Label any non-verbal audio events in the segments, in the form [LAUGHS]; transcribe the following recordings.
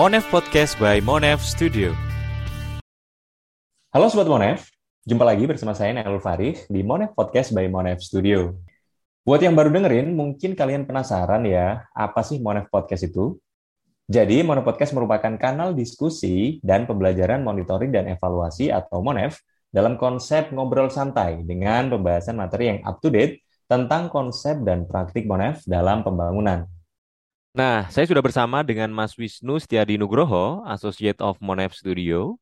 Monef Podcast by Monef Studio. Halo Sobat Monef, jumpa lagi bersama saya Nailul Farih di Monef Podcast by Monef Studio. Buat yang baru dengerin, mungkin kalian penasaran ya, apa sih Monef Podcast itu? Jadi, Monef Podcast merupakan kanal diskusi dan pembelajaran monitoring dan evaluasi atau Monef dalam konsep ngobrol santai dengan pembahasan materi yang up to date tentang konsep dan praktik Monef dalam pembangunan. Nah, saya sudah bersama dengan Mas Wisnu Setiadi Nugroho, Associate of Monef Studio.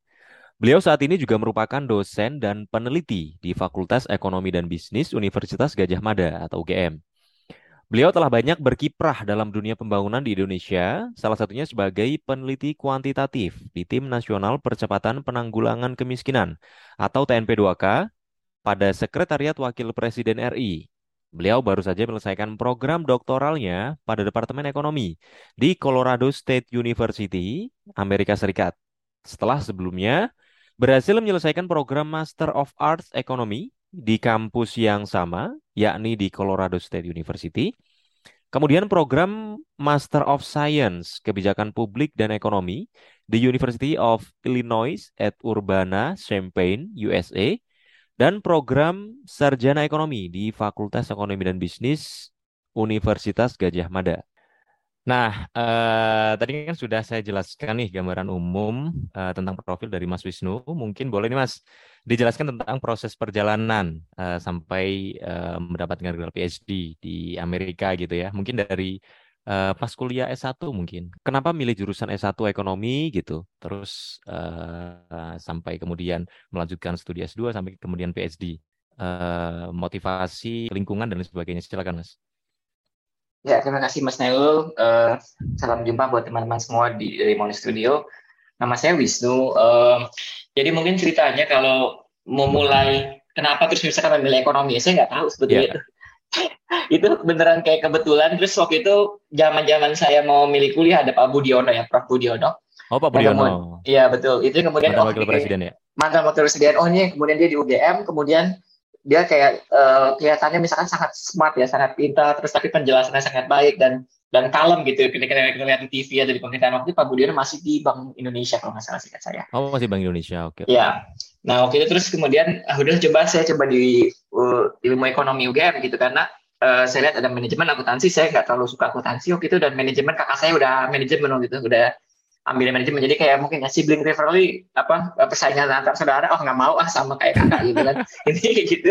Beliau saat ini juga merupakan dosen dan peneliti di Fakultas Ekonomi dan Bisnis Universitas Gajah Mada atau UGM. Beliau telah banyak berkiprah dalam dunia pembangunan di Indonesia, salah satunya sebagai peneliti kuantitatif di Tim Nasional Percepatan Penanggulangan Kemiskinan atau TNP2K pada Sekretariat Wakil Presiden RI Beliau baru saja menyelesaikan program doktoralnya pada Departemen Ekonomi di Colorado State University, Amerika Serikat. Setelah sebelumnya berhasil menyelesaikan program Master of Arts Economy di kampus yang sama, yakni di Colorado State University. Kemudian program Master of Science Kebijakan Publik dan Ekonomi di University of Illinois at Urbana-Champaign, USA dan program Sarjana Ekonomi di Fakultas Ekonomi dan Bisnis Universitas Gajah Mada. Nah, eh, tadi kan sudah saya jelaskan nih gambaran umum eh, tentang profil dari Mas Wisnu. Mungkin boleh nih Mas dijelaskan tentang proses perjalanan eh, sampai eh, mendapatkan gelar PhD di Amerika gitu ya. Mungkin dari uh, pas kuliah S1 mungkin. Kenapa milih jurusan S1 ekonomi gitu? Terus uh, sampai kemudian melanjutkan studi S2 sampai kemudian PhD. Uh, motivasi lingkungan dan sebagainya. Silakan Mas. Ya, terima kasih Mas Nailul. Uh, salam jumpa buat teman-teman semua di dari Moni Studio. Nama saya Wisnu. Uh, jadi mungkin ceritanya kalau mau mulai kenapa terus misalkan memilih ekonomi, saya nggak tahu sebetulnya yeah itu beneran kayak kebetulan. Terus waktu itu zaman zaman saya mau milih kuliah ada Pak Budiono ya Prof. Budiono. Oh Pak Budiono. iya betul. Itu kemudian mantan oh, wakil presiden ya? Mantan wakil presiden. Oh ini kemudian dia di UGM kemudian dia kayak uh, kelihatannya misalkan sangat smart ya sangat pintar terus tapi penjelasannya sangat baik dan dan kalem gitu. Ketika kita lihat di TV ya dari pemerintahan waktu itu Pak Budiono masih di Bank Indonesia kalau nggak salah singkat saya. Oh masih Bank Indonesia oke. Okay. ya nah waktu itu terus kemudian ah, udah coba saya coba di uh, ilmu ekonomi UGM gitu. Karena uh, saya lihat ada manajemen akuntansi saya nggak terlalu suka akuntansi waktu itu dan manajemen kakak saya udah manajemen gitu udah ambil manajemen. Jadi kayak mungkin ya sibling rivalry apa persaingan antar saudara oh nggak mau ah sama kayak kakak gitu kan. [LAUGHS] Ini gitu.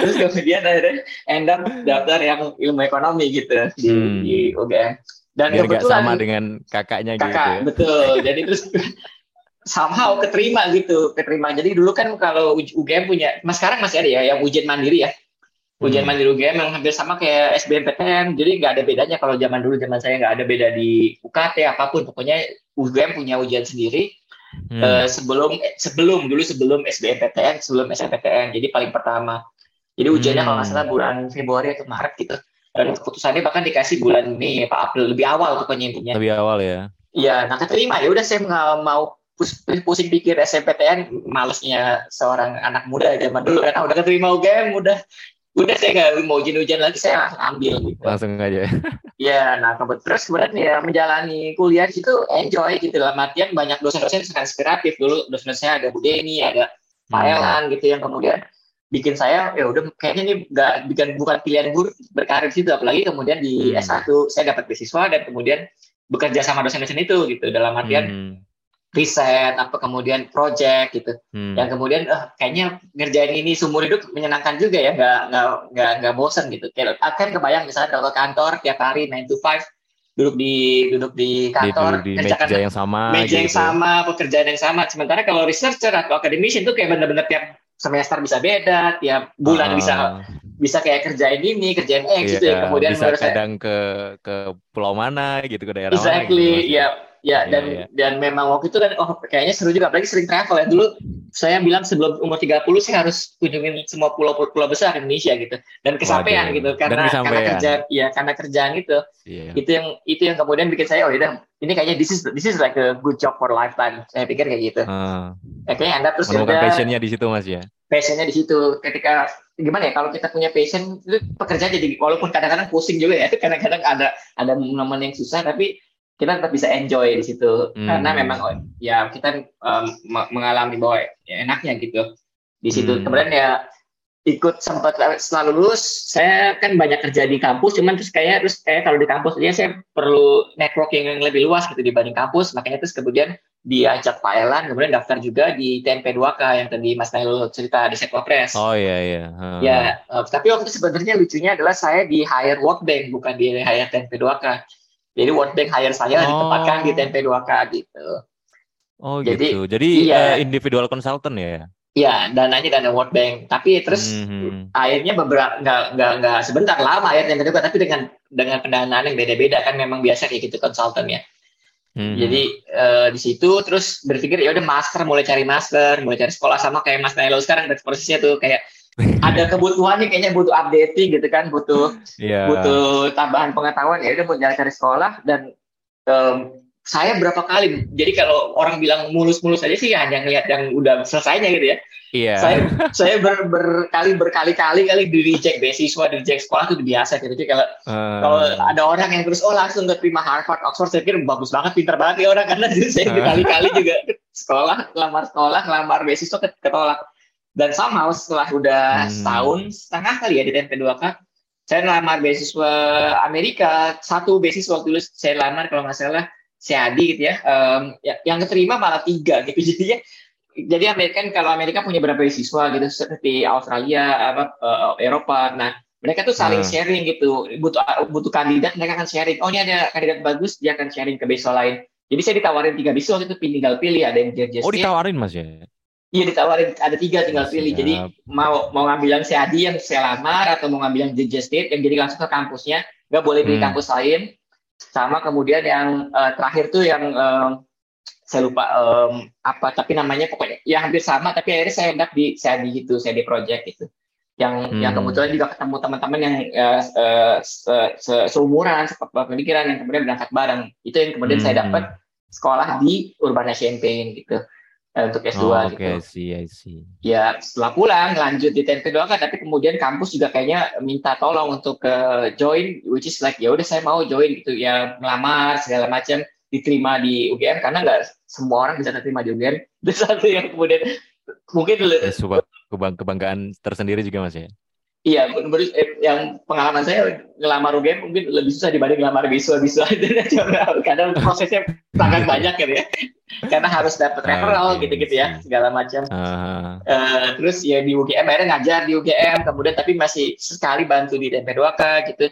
Terus kemudian akhirnya end up daftar yang ilmu ekonomi gitu di, hmm. di UGM dan Biar kebetulan sama dengan kakaknya kakak, gitu ya. betul. Jadi terus [LAUGHS] somehow keterima gitu keterima. Jadi dulu kan kalau UGM punya mas sekarang masih ada ya yang ujian mandiri ya. Ujian hmm. mandiri UGM yang hampir sama kayak SBMPTN jadi nggak ada bedanya kalau zaman dulu zaman saya nggak ada beda di UKT apa pun. Pokoknya UGM punya ujian sendiri hmm. uh, sebelum sebelum dulu sebelum SBMPTN sebelum SNPTN jadi paling pertama. Jadi ujiannya hmm. kalau nggak salah bulan Februari atau Maret gitu. Dan keputusannya bahkan dikasih bulan Mei Pak April lebih awal pokoknya intinya. Lebih awal ya. Iya nah keterima. Ya udah saya nggak mau pusing pikir SMPTN malesnya seorang anak muda zaman dulu kan. Ah, udah keterima UGM udah. Udah saya nggak mau ujian-ujian lagi saya langsung ambil gitu. langsung aja. [LAUGHS] Ya nah kebetulan terus kemudian ya menjalani kuliah itu enjoy gitu dalam artian banyak dosen-dosen inspiratif. Dulu dosen saya ada Bu Deni ada Pak hmm. Elan gitu yang kemudian bikin saya ya udah kayaknya ini nggak bukan bukan pilihan buruk berkarir situ. Apalagi kemudian di hmm. S1 saya dapat beasiswa dan kemudian bekerja sama dosen-dosen itu gitu dalam artian hmm riset apa kemudian project gitu. Hmm. yang kemudian uh, kayaknya ngerjain ini seumur hidup menyenangkan juga ya nggak nggak nggak nggak bosan gitu. Kayak akan kebayang misalnya kalau ke kantor tiap hari 9 to 5 duduk di duduk di kantor di, di meja yang sama meja gitu. yang sama pekerjaan yang sama. Sementara kalau researcher atau academician itu kayak benar-benar tiap semester bisa beda tiap bulan uh, bisa bisa kayak kerjain ini kerjain X iya, gitu ya kemudian bisa kadang saya, ke ke pulau mana gitu ke daerah exactly, mana gitu, ya Ya, iya, dan yeah, yeah. dan memang waktu itu kan oh kayaknya seru juga apalagi sering travel ya. Dulu saya bilang sebelum umur 30 saya harus kunjungin semua pulau-pulau besar Indonesia gitu. Dan kesampaian gitu karena karena kerja ya karena kerjaan itu. Yeah. Itu yang itu yang kemudian bikin saya oh ya ini kayaknya this is this is like a good job for lifetime. Saya pikir kayak gitu. Uh, ya, kayaknya Anda terus udah passionnya di situ Mas ya. Passionnya di situ ketika gimana ya kalau kita punya passion itu pekerjaan jadi walaupun kadang-kadang pusing juga ya kadang-kadang ada ada momen yang susah tapi kita tetap bisa enjoy di situ hmm. karena memang oh, ya kita um, mengalami bahwa ya enaknya gitu di situ. Hmm. Kemudian ya ikut sempat setelah lulus saya kan banyak kerja di kampus cuman terus kayak terus kayak kalau di kampus dia saya perlu networking yang lebih luas gitu dibanding kampus makanya terus kemudian diajak Pak Elan kemudian daftar juga di TMP 2K yang tadi Mas Nail cerita di Sekopres. Oh iya iya. Hmm. Ya, uh, tapi waktu itu sebenarnya lucunya adalah saya di hire World Bank bukan di hire TMP 2K. Jadi World Bank hire saya oh. ditempatkan di TMP 2K gitu. Oh Jadi, gitu. Jadi iya. uh, individual consultant ya? Iya, dananya dana World Bank. Tapi terus mm-hmm. akhirnya beberapa nggak nggak nggak sebentar lama akhirnya kedua, tapi dengan dengan pendanaan yang beda-beda kan memang biasa kayak gitu konsultan ya. Mm-hmm. Jadi uh, di situ terus berpikir ya udah master, mulai cari master, mulai cari sekolah sama kayak Mas Nailo sekarang prosesnya tuh kayak ada kebutuhannya kayaknya butuh updating gitu kan, butuh yeah. butuh tambahan pengetahuan. Ya udah mau cari sekolah dan um, saya berapa kali jadi kalau orang bilang mulus-mulus aja sih hanya ngeliat yang udah selesainya gitu ya. Iya. Saya saya ber, berkali berkali-kali kali di reject beasiswa di reject sekolah itu biasa gitu. Jadi kalau uh. kalau ada orang yang terus oh langsung terima Harvard Oxford saya pikir bagus banget pintar banget nih orang karena [LAUGHS] saya berkali-kali juga sekolah lamar sekolah lamar beasiswa ketolak dan sama setelah udah hmm. setahun setengah kali ya di TMP 2K saya lamar beasiswa Amerika. Satu beasiswa waktu dulu saya lamar kalau nggak salah CAD gitu ya, um, ya yang keterima malah tiga gitu. [LAUGHS] Jadinya jadi Amerika kalau Amerika punya beberapa siswa gitu seperti Australia apa uh, Eropa. Nah mereka tuh saling hmm. sharing gitu. Butuh butuh kandidat mereka akan sharing oh ini ada kandidat bagus dia akan sharing ke beasiswa lain. Jadi saya ditawarin tiga beasiswa itu tinggal pilih ada yang Georgia oh ditawarin mas ya Iya ditawarin ada tiga tinggal pilih. Jadi mau mau ngambil yang CAD yang saya lamar atau mau ngambil yang State yang jadi langsung ke kampusnya, nggak boleh pilih hmm. kampus lain sama kemudian yang uh, terakhir tuh yang uh, saya lupa um, apa tapi namanya pokoknya ya hampir sama tapi akhirnya saya hendak di saya di gitu saya di project gitu yang hmm. yang kebetulan juga ketemu teman-teman yang uh, uh, se, se, seumuran pemikiran yang kemudian berangkat bareng itu yang kemudian hmm. saya dapat sekolah di Urbana Champagne gitu Eh, untuk S2 oh, gitu. Oke, okay. see, I see. Ya, setelah pulang lanjut di TNP doang kan, tapi kemudian kampus juga kayaknya minta tolong untuk ke uh, join, which is like ya udah saya mau join gitu ya melamar segala macam diterima di UGM karena nggak semua orang bisa diterima di UGM. [LAUGHS] Itu satu yang kemudian mungkin ya, kebang kebanggaan tersendiri juga mas ya. Iya, menurut eh, yang pengalaman saya ngelamar UGM mungkin lebih susah dibanding ngelamar biswa-biswa [LAUGHS] karena prosesnya sangat banyak gitu ya. Karena harus dapat referral gitu-gitu ya, segala macam. Uh. Uh, terus ya di UGM akhirnya ngajar di UGM, kemudian tapi masih sekali bantu di DP2K gitu.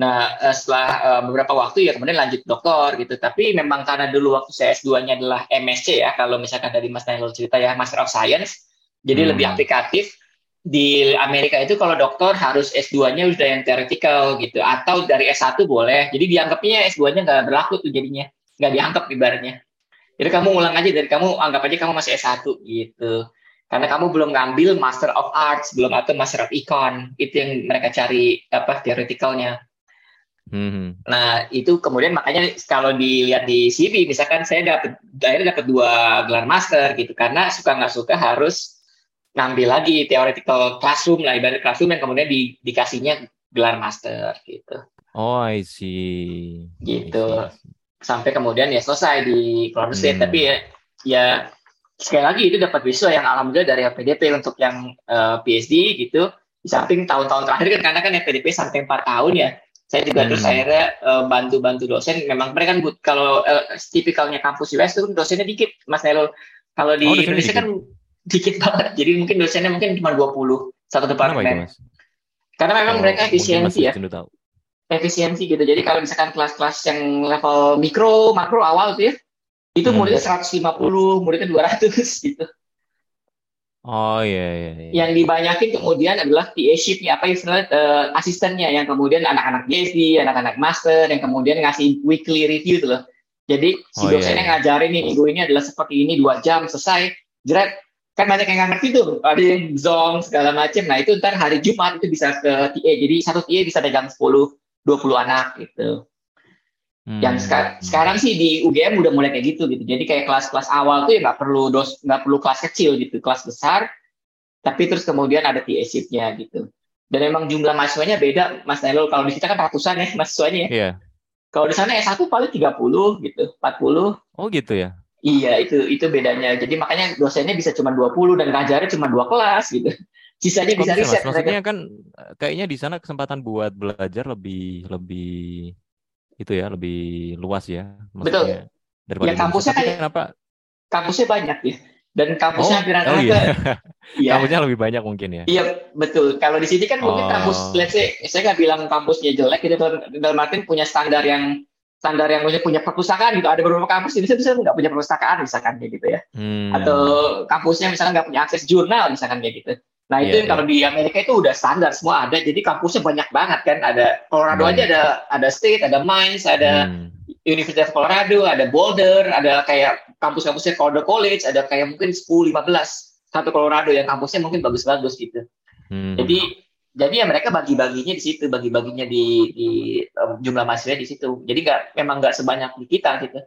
Nah, uh, setelah uh, beberapa waktu ya kemudian lanjut doktor gitu. Tapi memang karena dulu waktu saya S2-nya adalah MSc ya, kalau misalkan dari Mas Nailul cerita ya, Master of Science, jadi hmm. lebih aplikatif di Amerika itu kalau dokter harus S2-nya udah yang teoretikal gitu atau dari S1 boleh. Jadi dianggapnya S2-nya nggak berlaku tuh jadinya. Nggak dianggap ibaratnya. Jadi kamu ulang aja dari kamu anggap aja kamu masih S1 gitu. Karena kamu belum ngambil Master of Arts, belum atau Master of Econ. Itu yang mereka cari apa teoretikalnya. Hmm. Nah itu kemudian makanya kalau dilihat di CV, misalkan saya dapat akhirnya dapat dua gelar master gitu karena suka nggak suka harus ngambil lagi theoretical classroom lah ibarat classroom yang kemudian di, dikasihnya gelar master gitu. Oh, I see. Gitu. I see. Sampai kemudian ya selesai di Florida State. Hmm. Tapi ya, ya sekali lagi itu dapat beasiswa yang alhamdulillah dari LPDP untuk yang uh, eh, PhD gitu. Di samping tahun-tahun terakhir kan karena kan LPDP sampai empat tahun ya. Saya juga hmm. terus akhirnya uh, bantu-bantu dosen. Memang mereka kan kalau uh, tipikalnya kampus US itu dosennya dikit, Mas Nelo. Kalau di oh, Indonesia kan dikit banget. Jadi mungkin dosennya mungkin cuma 20 satu departemen. Itu, Karena memang oh, mereka efisiensi ya. Tahu. Efisiensi gitu. Jadi kalau misalkan kelas-kelas yang level mikro, makro awal tuh ya, itu hmm. muridnya 150, muridnya 200 [LAUGHS] gitu. Oh iya, iya iya. Yang dibanyakin kemudian adalah TA shift apa istilah uh, asistennya yang kemudian anak-anak PhD, anak-anak master yang kemudian ngasih weekly review tuh loh. Jadi si oh, iya, dosennya iya, iya. ngajarin nih minggu ini adalah seperti ini dua jam selesai. Jerat kan banyak yang nggak ngerti tuh ada zong segala macam nah itu ntar hari Jumat itu bisa ke TA jadi satu TA bisa pegang 10 20 anak gitu. Hmm. yang seka sekarang sih di UGM udah mulai kayak gitu gitu. Jadi kayak kelas-kelas awal tuh ya nggak perlu dos nggak perlu kelas kecil gitu. Kelas besar tapi terus kemudian ada TA shiftnya gitu. Dan memang jumlah mahasiswanya beda Mas Nailul. Kalau di kita kan ratusan ya mahasiswanya ya. Yeah. Kalau di sana S1 paling 30 gitu, 40. Oh gitu ya. Iya, itu itu bedanya. Jadi makanya dosennya bisa cuma 20 dan ngajarnya cuma dua kelas gitu. Sisanya bisa riset Mas? Maksudnya mereka. kan eh, kayaknya di sana kesempatan buat belajar lebih lebih itu ya, lebih luas ya. Maksudnya daripada Ya, kampusnya kayak- kenapa? Kampusnya banyak ya. Dan kampusnya hampir oh iya. [LAUGHS] Iya. Kampusnya lebih banyak mungkin ya. Iya betul. Kalau di sini kan mungkin Oh. kampus, let's say, saya nggak bilang kampusnya jelek, gitu dalam, dalam artian punya standar yang standar yang punya punya perpustakaan gitu. Ada beberapa kampus di Indonesia misalnya nggak punya perpustakaan misalkan kayak gitu ya. Hmm. Atau kampusnya misalnya nggak punya akses jurnal misalkan kayak gitu. Nah itu Iya, yang kalau di Amerika itu udah standar semua ada. Jadi kampusnya banyak banget kan. Ada Colorado aja Banyak. ada ada State, ada Mines, ada Hmm. University of Colorado, ada Boulder, ada kayak kampus-kampusnya Colorado College, ada kayak mungkin 10, 15 satu Colorado yang kampusnya mungkin bagus-bagus gitu. Hmm. Jadi jadi ya mereka bagi-baginya di situ, bagi-baginya di, di um, jumlah mahasiswa di situ. Jadi nggak memang nggak sebanyak di kita gitu.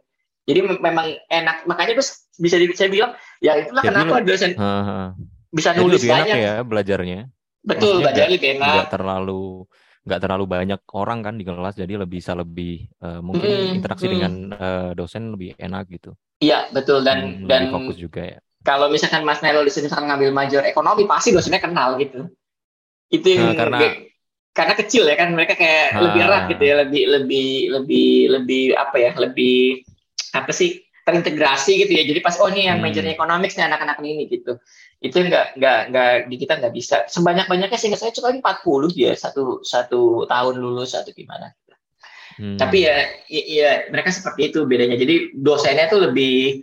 Jadi me- memang enak, makanya terus bisa di- saya bilang ya itulah Jadi kenapa dosen ha. bisa Jadi nulis lebih enak banyak. ya belajarnya. Betul, Maksudnya belajar lebih enak. nggak terlalu nggak terlalu banyak orang kan di kelas jadi lebih bisa lebih eh, mungkin Mm, interaksi mm. dengan eh, dosen lebih enak gitu Iya betul dan Hmm, dan fokus juga ya kalau misalkan Mas Nelo di sini misalkan ngambil major ekonomi pasti dosennya kenal gitu. Itu yang Nah, karena- karena kecil ya kan mereka kayak Ah. lebih erat gitu ya, lebih lebih lebih lebih apa ya, lebih apa sih terintegrasi gitu ya. Jadi pas oh nih yang Hmm. majornya economics nih anak-anak ini gitu. Itu enggak enggak enggak di kita nggak bisa. Sebanyak-banyaknya sehingga saya cuma 40 ya satu satu tahun lulus atau gimana. Hmm. Tapi ya, i- iya mereka seperti itu bedanya. Jadi dosennya tuh lebih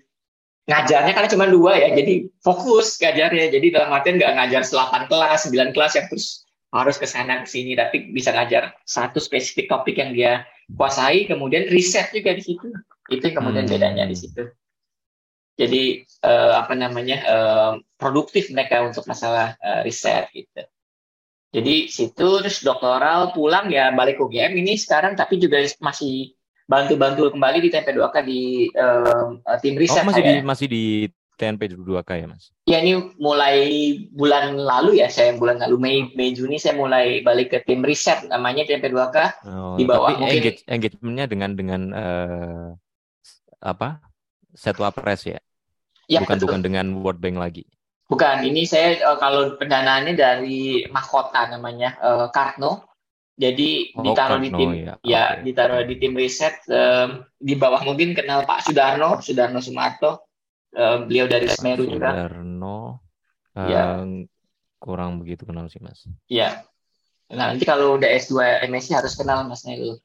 ngajarnya karena cuma dua ya, jadi fokus ngajarnya. Jadi dalam artian nggak ngajar 8 kelas, 9 kelas yang terus harus ke sana ke sini, tapi bisa ngajar satu spesifik topik yang dia kuasai, kemudian riset juga di situ. Itu yang kemudian Hmm. bedanya di situ. Jadi eh, apa namanya eh, produktif mereka untuk masalah eh, riset gitu. Jadi situ terus doktoral pulang ya balik UGM ini sekarang tapi juga masih bantu-bantu kembali di TP2K di em, eh, tim oh riset masih di masih di TNP 2K ya mas Ya ini mulai bulan lalu ya saya bulan lalu Mei Mei Juni saya mulai balik ke tim riset namanya TP2K. oh, Di bawah tapi mungkin- engage, engagementnya dengan dengan eh, apa Setwa Press ya Ya bukan betul. bukan dengan World Bank lagi Bukan, ini saya eh, kalau pendanaannya dari mahkota namanya eh, Kartno. Jadi Oh, ditaruh di tim ya. ya, Oke. ditaruh di tim riset em, di bawah mungkin kenal Pak Sudarno, Sudarno Sumarto. Em, beliau dari Semeru juga. Sudarno Ya. eh, kurang begitu kenal sih mas Ya. Nah, nanti kalau udah S2 MSc harus kenal Mas Nel.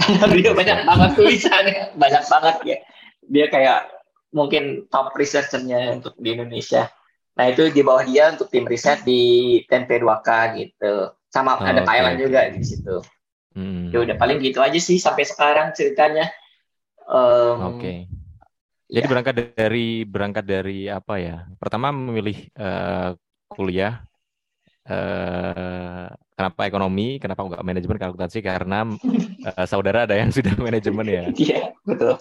Karena [LAUGHS] beliau banyak banget tulisannya, banyak banget ya. Dia kayak mungkin top researchernya untuk di Indonesia. Nah, itu di bawah dia untuk tim riset di TNP2K gitu. Sama Oh, ada oke, Thailand juga di situ. Hmm, Ya udah paling gitu aja sih sampai sekarang ceritanya. Em, Oke. Jadi ya. berangkat dari berangkat dari apa ya? Pertama memilih eh, kuliah. eh kenapa ekonomi? Kenapa nggak manajemen kalkulasi? Karena [LAUGHS] eh, saudara ada yang sudah manajemen ya. [LAUGHS] Iya, betul.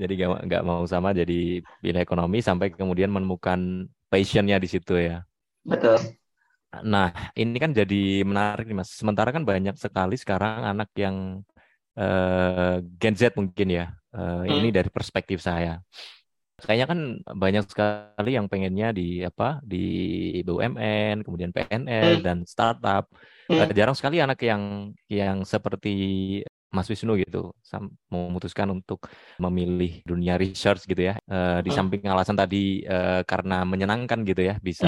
Jadi nggak mau sama. Jadi pilih ekonomi sampai kemudian menemukan passionnya di situ ya. Betul. Nah, ini kan jadi menarik nih Mas. Sementara kan banyak sekali sekarang anak yang eh, Gen Z mungkin ya. Eh, Ini dari perspektif saya. Kayaknya kan banyak sekali yang pengennya di apa di BUMN, kemudian PNS Hmm. dan startup. Hmm. Eh, jarang sekali anak yang yang seperti Mas Wisnu gitu memutuskan untuk memilih dunia research gitu ya. Eh, di Hmm. samping alasan tadi eh, karena menyenangkan gitu ya, bisa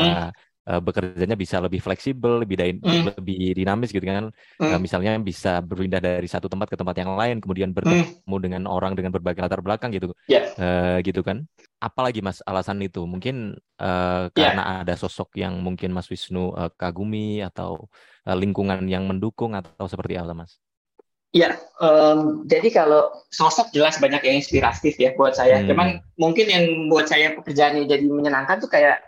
eh, bekerjanya bisa lebih fleksibel, lebih Hmm. lebih dinamis gitu kan. Eh, Hmm. misalnya bisa berpindah dari satu tempat ke tempat yang lain, kemudian bertemu dengan orang dengan berbagai latar belakang gitu, Ya. Eh, gitu kan. Apalagi Mas alasan itu? Mungkin Ya. karena ada sosok yang mungkin Mas Wisnu eh, kagumi atau eh, lingkungan yang mendukung atau seperti apa Mas? Ya, em, jadi kalau sosok jelas banyak yang inspiratif ya buat saya. Hmm. Cuman mungkin yang buat saya pekerjaannya jadi menyenangkan tuh kayak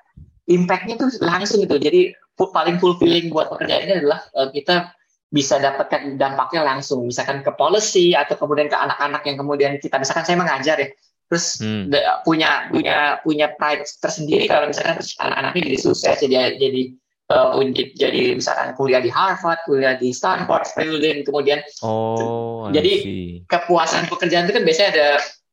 impact-nya tuh langsung gitu. Jadi paling fulfilling buat pekerjaan ini adalah eh, kita bisa dapatkan dampaknya langsung, misalkan ke policy atau kemudian ke anak-anak yang kemudian kita misalkan saya mengajar ya, terus Hmm. da- punya punya punya pride tersendiri kalau misalkan anak-anaknya jadi sukses jadi jadi uh, jadi misalkan kuliah di Harvard, kuliah di Stanford, Stanford, kemudian oh, jadi kepuasan pekerjaan itu kan biasanya ada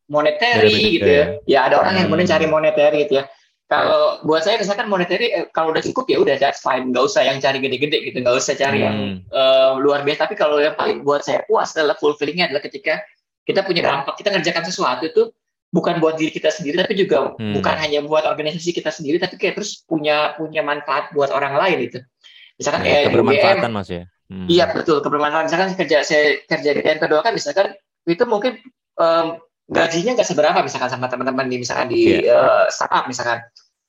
monetary gitu ya. Ya ada orang yang kemudian cari monetary gitu ya. Kalau buat saya misalkan monetary eh, kalau udah cukup ya udah that's fine, nggak usah yang cari gede-gede gitu, nggak usah cari hmm. yang uh, luar biasa. Tapi kalau yang paling buat saya puas adalah fulfillingnya adalah ketika kita punya dampak, kita ngerjakan sesuatu itu bukan buat diri kita sendiri, tapi juga hmm. bukan hanya buat organisasi kita sendiri, tapi kayak terus punya punya manfaat buat orang lain itu. Misalkan ya, kayak kebermanfaatan mas ya. Hmm. Iya betul kebermanfaatan. Misalkan kerja saya kerja di kedua kan misalkan itu mungkin um, gajinya nggak seberapa misalkan sama teman-teman di misalkan di yeah. uh, startup misalkan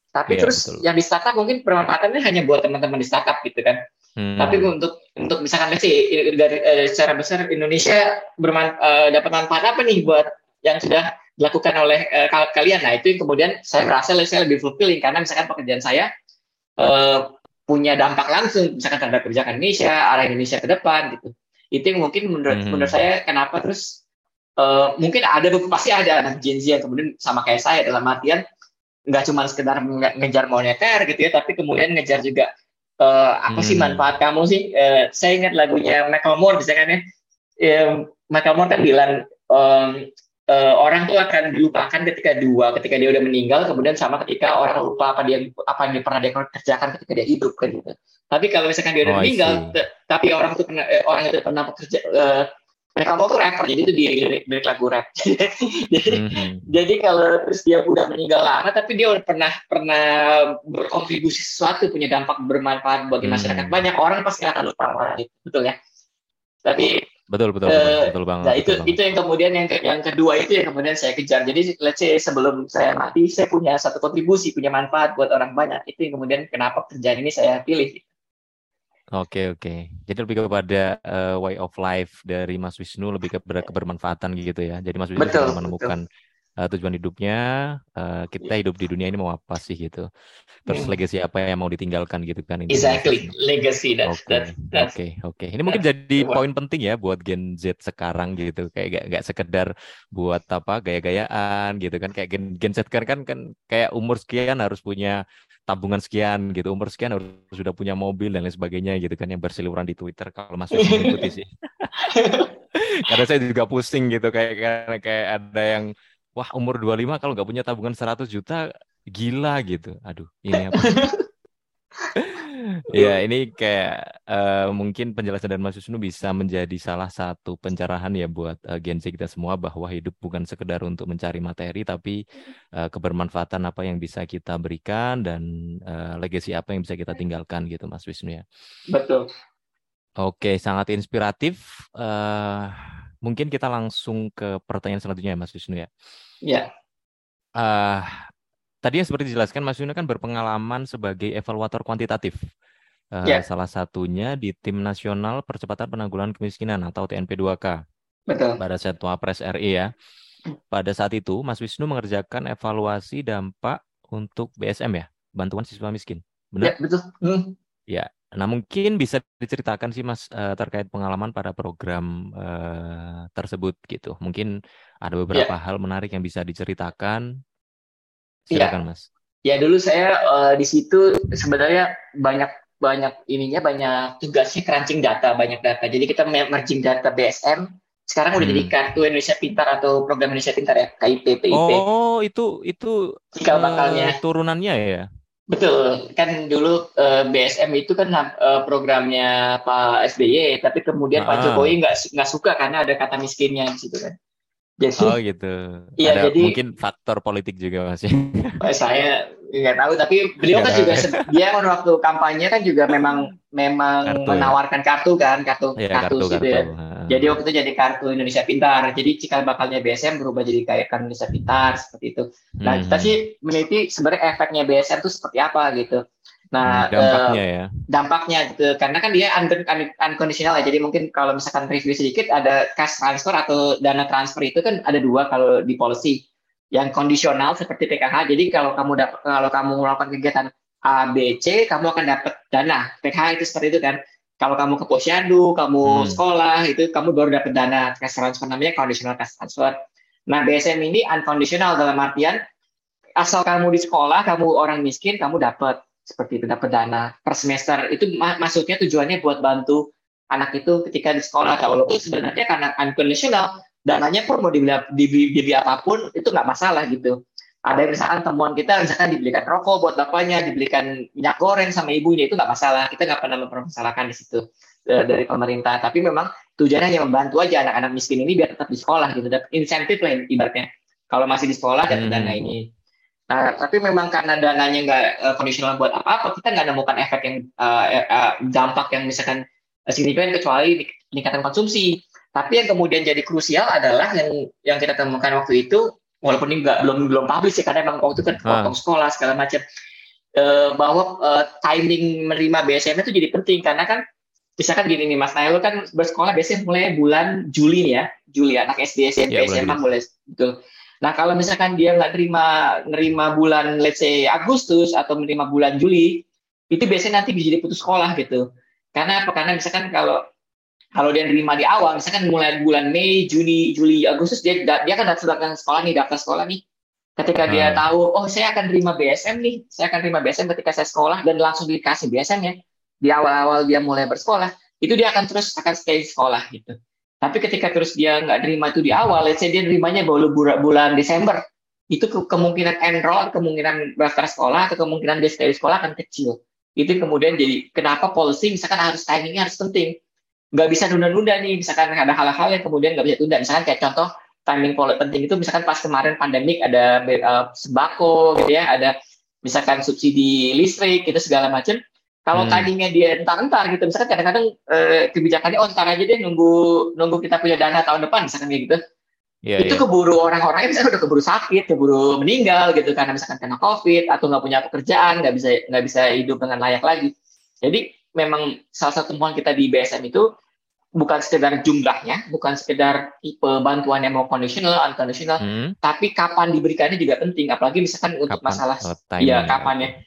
tapi yeah, terus betul. yang di startup mungkin permanfaatannya hanya buat teman-teman di startup gitu kan hmm. tapi untuk untuk misalkan sih dari uh, secara besar Indonesia berman, uh, dapat manfaat apa nih buat yang sudah dilakukan oleh uh, kalian nah itu yang kemudian saya merasa saya lebih fulfilling karena misalkan pekerjaan saya uh, punya dampak langsung misalkan terhadap kebijakan Indonesia arah Indonesia ke depan gitu itu yang mungkin menurut hmm. menurut saya kenapa terus uh, mungkin ada pasti ada anak Gen Z yang kemudian sama kayak saya dalam artian nggak cuma sekedar ngejar moneter gitu ya, tapi kemudian ngejar juga uh, apa hmm. sih manfaat kamu sih? Uh, saya ingat lagunya Macklemore misalkan ya, um, Macklemore kan bilang um, uh, orang tuh akan dilupakan ketika dua, ketika dia udah meninggal, kemudian sama ketika orang lupa apa dia apa yang pernah dia kerjakan ketika dia hidup kan gitu. Tapi kalau misalkan dia udah oh, meninggal, tapi orang itu pernah eh, orang itu pernah bekerja uh, mereka mau tuh rapper jadi itu di lirik, lagu rap. [LAUGHS] Jadi mm-hmm. jadi kalau terus dia udah meninggal lama tapi dia udah pernah pernah berkontribusi sesuatu punya dampak bermanfaat bagi masyarakat. Mm-hmm. banyak orang pasti akan lupa orang itu betul ya? Tapi betul betul uh, betul, betul banget nah itu betul itu yang kemudian yang yang kedua itu yang kemudian saya kejar. Jadi let's say sebelum saya mati saya punya satu kontribusi punya manfaat buat orang banyak. Itu yang kemudian kenapa kerjaan ini saya pilih Oke oke. Jadi lebih kepada uh, way of life dari Mas Wisnu lebih ke kebermanfaatan gitu ya. Jadi Mas Wisnu betul, menemukan uh, tujuan hidupnya, uh, kita hidup di dunia ini mau apa sih gitu. Terus hmm. legacy apa yang mau ditinggalkan gitu kan. Exactly, legacy. Oke oke oke. Ini mungkin jadi poin penting ya buat Gen Z sekarang gitu. Kayak gak, gak sekedar buat apa gaya-gayaan gitu kan. Kayak Gen, Gen Z kan kan kan kayak umur sekian harus punya tabungan sekian gitu umur sekian harus sudah punya mobil dan lain sebagainya gitu kan yang berseliweran di Twitter kalau masuk [LAUGHS] mengikuti sih. [LAUGHS] Karena saya juga pusing gitu kayak kayak, kayak ada yang wah umur 25 kalau nggak punya tabungan 100 juta gila gitu. Aduh ini apa [LAUGHS] ya ini kayak uh, mungkin penjelasan dari Mas Wisnu bisa menjadi salah satu pencerahan ya buat uh, Gen Z kita semua bahwa hidup bukan sekedar untuk mencari materi tapi uh, kebermanfaatan apa yang bisa kita berikan dan uh, legacy apa yang bisa kita tinggalkan gitu Mas Wisnu ya. Betul. Oke, sangat inspiratif. Uh, mungkin kita langsung ke pertanyaan selanjutnya Mas Wisnu ya. Ya. Uh, tadi yang seperti dijelaskan Mas Yuna kan berpengalaman sebagai evaluator kuantitatif. Uh, yeah. Salah satunya di Tim Nasional Percepatan Penanggulangan Kemiskinan atau TNP2K. Betul. Pada saat Pres RI ya. Pada saat itu Mas Wisnu mengerjakan evaluasi dampak untuk BSM ya, bantuan siswa miskin. Benar? Ya, betul. Hmm. Ya. Nah, mungkin bisa diceritakan sih Mas uh, terkait pengalaman pada program uh, tersebut gitu. Mungkin ada beberapa ya. hal menarik yang bisa diceritakan Silakan ya. Mas. Ya dulu saya uh, di situ sebenarnya banyak banyak ininya banyak tugasnya crunching data banyak data. Jadi kita merging data BSM sekarang hmm. udah jadi kartu Indonesia Pintar atau program Indonesia Pintar ya KIP PIP. Oh itu itu cikal bakalnya uh, turunannya ya. Betul kan dulu uh, eh, BSM itu kan uh, programnya Pak SBY tapi kemudian ah. Pak Jokowi nggak nggak suka karena ada kata miskinnya di situ kan. Jadi, oh gitu. Iya, Ada jadi mungkin faktor politik juga masih. [LAUGHS] Saya nggak tahu, tapi beliau kan juga dia kan waktu kampanye kan juga memang memang kartu, ya? menawarkan ya? kartu kan, kartu ya, kartu, kartu, gitu ya. Jadi waktu itu jadi kartu Indonesia Pintar. Jadi cikal bakalnya BSM berubah jadi kayak kartu Indonesia Pintar seperti itu. Nah hmm. kita sih meneliti sebenarnya efeknya BSM itu seperti apa gitu. Nah, hmm, dampaknya uh, ya. Dampaknya gitu. Karena kan dia un un unconditional ya. Jadi mungkin kalau misalkan review sedikit ada cash transfer atau dana transfer itu kan ada dua kalau di policy. Yang kondisional seperti PKH. Jadi kalau kamu dapat kalau kamu melakukan kegiatan A, B, C, kamu akan dapat dana. PKH itu seperti itu kan. Kalau kamu ke posyandu, kamu hmm. sekolah, itu kamu baru dapat dana. Cash transfer namanya conditional cash transfer. Nah, BSM ini unconditional dalam artian asal kamu di sekolah, kamu orang miskin, kamu dapat seperti itu dapat dana per semester. Itu mak maksudnya tujuannya buat bantu anak itu ketika di sekolah. Walaupun sebenarnya karena unconditional dananya pun mau dibeli, dibeli, dibeli apa pun itu nggak masalah gitu. Ada misalkan temuan kita misalkan dibelikan rokok buat bapaknya dibelikan minyak goreng sama ibunya itu nggak masalah. Kita nggak pernah mempermasalahkan di situ e, dari pemerintah. Tapi memang tujuannya hanya membantu aja anak-anak miskin ini biar tetap di sekolah gitu. Dan insentif lah ibaratnya. Kalau masih di sekolah dapat hmm. dana ini Nah, tapi memang karena dananya nggak uh, kondisional buat apa-apa, kita nggak nemukan efek yang uh, uh, dampak yang misalkan signifikan kecuali peningkatan konsumsi. Tapi yang kemudian jadi krusial adalah yang yang kita temukan waktu itu, walaupun ini nggak belum belum publish ya karena memang waktu itu kan ah. potong sekolah segala macam, uh, bahwa uh, timing menerima BSM itu jadi penting karena kan misalkan gini nih Mas Nail kan bersekolah biasanya mulai bulan Juli ya, Juli anak SD SMP ya, SMA mulai betul. Nah kalau misalkan dia nggak terima nerima bulan let's say Agustus atau menerima bulan Juli, itu biasanya nanti bisa jadi putus sekolah gitu. Karena apa? Karena misalkan kalau kalau dia nerima di awal, misalkan mulai bulan Mei, Juni, Juli, Agustus dia dia kan daftar sekolah nih, daftar sekolah nih. Ketika hmm. dia tahu, oh saya akan terima BSM nih, saya akan terima BSM ketika saya sekolah dan langsung dikasih BSM ya. Di awal-awal dia mulai bersekolah, itu dia akan terus akan stay sekolah gitu. Tapi ketika terus dia nggak terima itu di awal, let's say dia nerimanya baru bulan Desember, itu ke kemungkinan enroll, kemungkinan daftar sekolah, atau kemungkinan dia stay di sekolah akan kecil. Itu kemudian jadi kenapa policy misalkan harus timingnya harus penting. Nggak bisa nunda-nunda nih, misalkan ada hal-hal yang kemudian nggak bisa tunda. Misalkan kayak contoh timing penting itu misalkan pas kemarin pandemik ada uh, sembako gitu ya, ada misalkan subsidi listrik itu segala macam kalau hmm. tadinya dia entar-entar gitu, misalkan kadang-kadang eh, kebijakannya oh entar aja deh nunggu nunggu kita punya dana tahun depan misalkan gitu. Yeah, itu yeah. keburu orang-orangnya misalnya udah keburu sakit, keburu meninggal gitu karena misalkan kena covid atau nggak punya pekerjaan, nggak bisa nggak bisa hidup dengan layak lagi. Jadi memang salah satu temuan kita di BSM itu bukan sekedar jumlahnya, bukan sekedar tipe bantuan yang mau conditional, unconditional, hmm. tapi kapan diberikannya juga penting. Apalagi misalkan untuk kapan? masalah, oh, ya kapannya